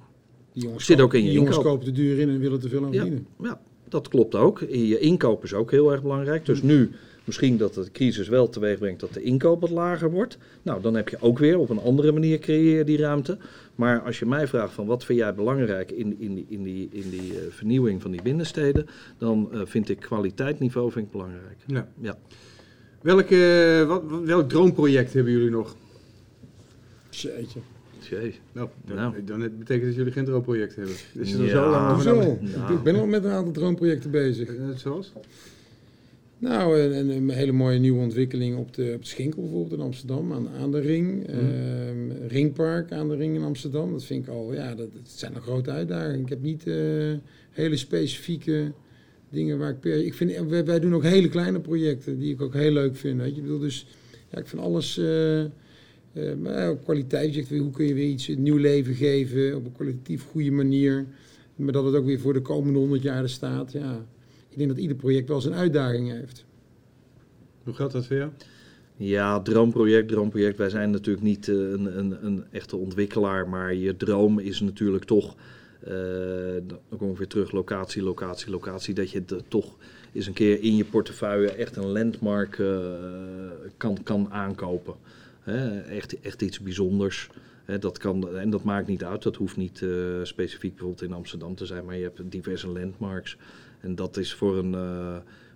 Die jongens, Zit ook in je die jongens kopen te duur in en willen te veel aan verdienen. Ja, ja, dat klopt ook. Je inkoop is ook heel erg belangrijk. Dus nu Misschien dat de crisis wel teweeg brengt dat de inkoop wat lager wordt. Nou, dan heb je ook weer op een andere manier creëer die ruimte. Maar als je mij vraagt van wat vind jij belangrijk in, in die, in die, in die uh, vernieuwing van die binnensteden, dan uh, vind ik kwaliteitsniveau vind ik belangrijk. Ja. ja. Welk, uh, wat, welk droomproject hebben jullie nog? Jeetje. Jee. Nou, dan, nou. dan betekent dat jullie geen droomproject hebben. Is je ja, zo lang? Ja. Ik ben al met een aantal droomprojecten bezig. Zoals? Nou, een, een, hele mooie nieuwe ontwikkeling op de, op de Schinkel bijvoorbeeld in Amsterdam, aan, aan de Ring. Mm. Uh, Ringpark aan de Ring in Amsterdam. Dat vind ik al, ja, dat, dat zijn een grote uitdagingen. Ik heb niet uh, hele specifieke dingen waar ik per... Ik vind, wij, wij, doen ook hele kleine projecten die ik ook heel leuk vind. Weet je? Ik bedoel, dus ja, ik vind alles... Uh, Uh, maar ook kwaliteit. Zegt, hoe kun je weer iets nieuw leven geven op een kwalitatief goede manier. Maar dat het ook weer voor de komende honderd jaar er staat. Ja, ik denk dat ieder project wel zijn uitdaging heeft. Hoe gaat dat voor jou? Ja, droomproject, droomproject. Wij zijn natuurlijk niet uh, een, een, een, echte ontwikkelaar, maar je droom is natuurlijk toch, uh, dan kom ik weer terug, locatie, locatie, locatie, dat je het toch eens een keer in je portefeuille echt een landmark uh, kan, kan aankopen. Echt, echt iets bijzonders. Hè, dat kan, en dat maakt niet uit, dat hoeft niet specifiek bijvoorbeeld in Amsterdam te zijn, maar je hebt diverse landmarks. En dat is voor een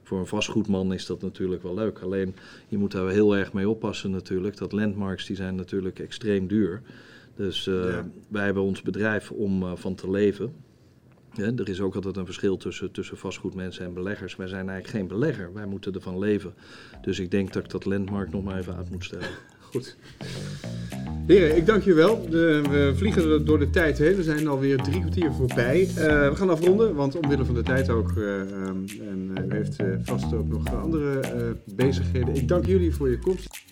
voor een vastgoedman is dat natuurlijk wel leuk. Alleen je moet daar heel erg mee oppassen natuurlijk. Dat landmarks die zijn natuurlijk extreem duur. Dus uh, wij hebben ons bedrijf om uh, van te leven. Ja, er is ook altijd een verschil tussen, tussen vastgoedmensen en beleggers. Wij zijn eigenlijk geen belegger, wij moeten ervan leven. Dus ik denk dat ik dat landmark nog maar even uit moet stellen. Goed. Heren, ik dank je wel. we vliegen door de tijd heen. We zijn alweer drie kwartier voorbij. Eh, we gaan afronden, want omwille van de tijd ook. Eh, ehm, en eh, u heeft uh, vast ook nog andere bezigheden. Ik dank jullie voor je komst.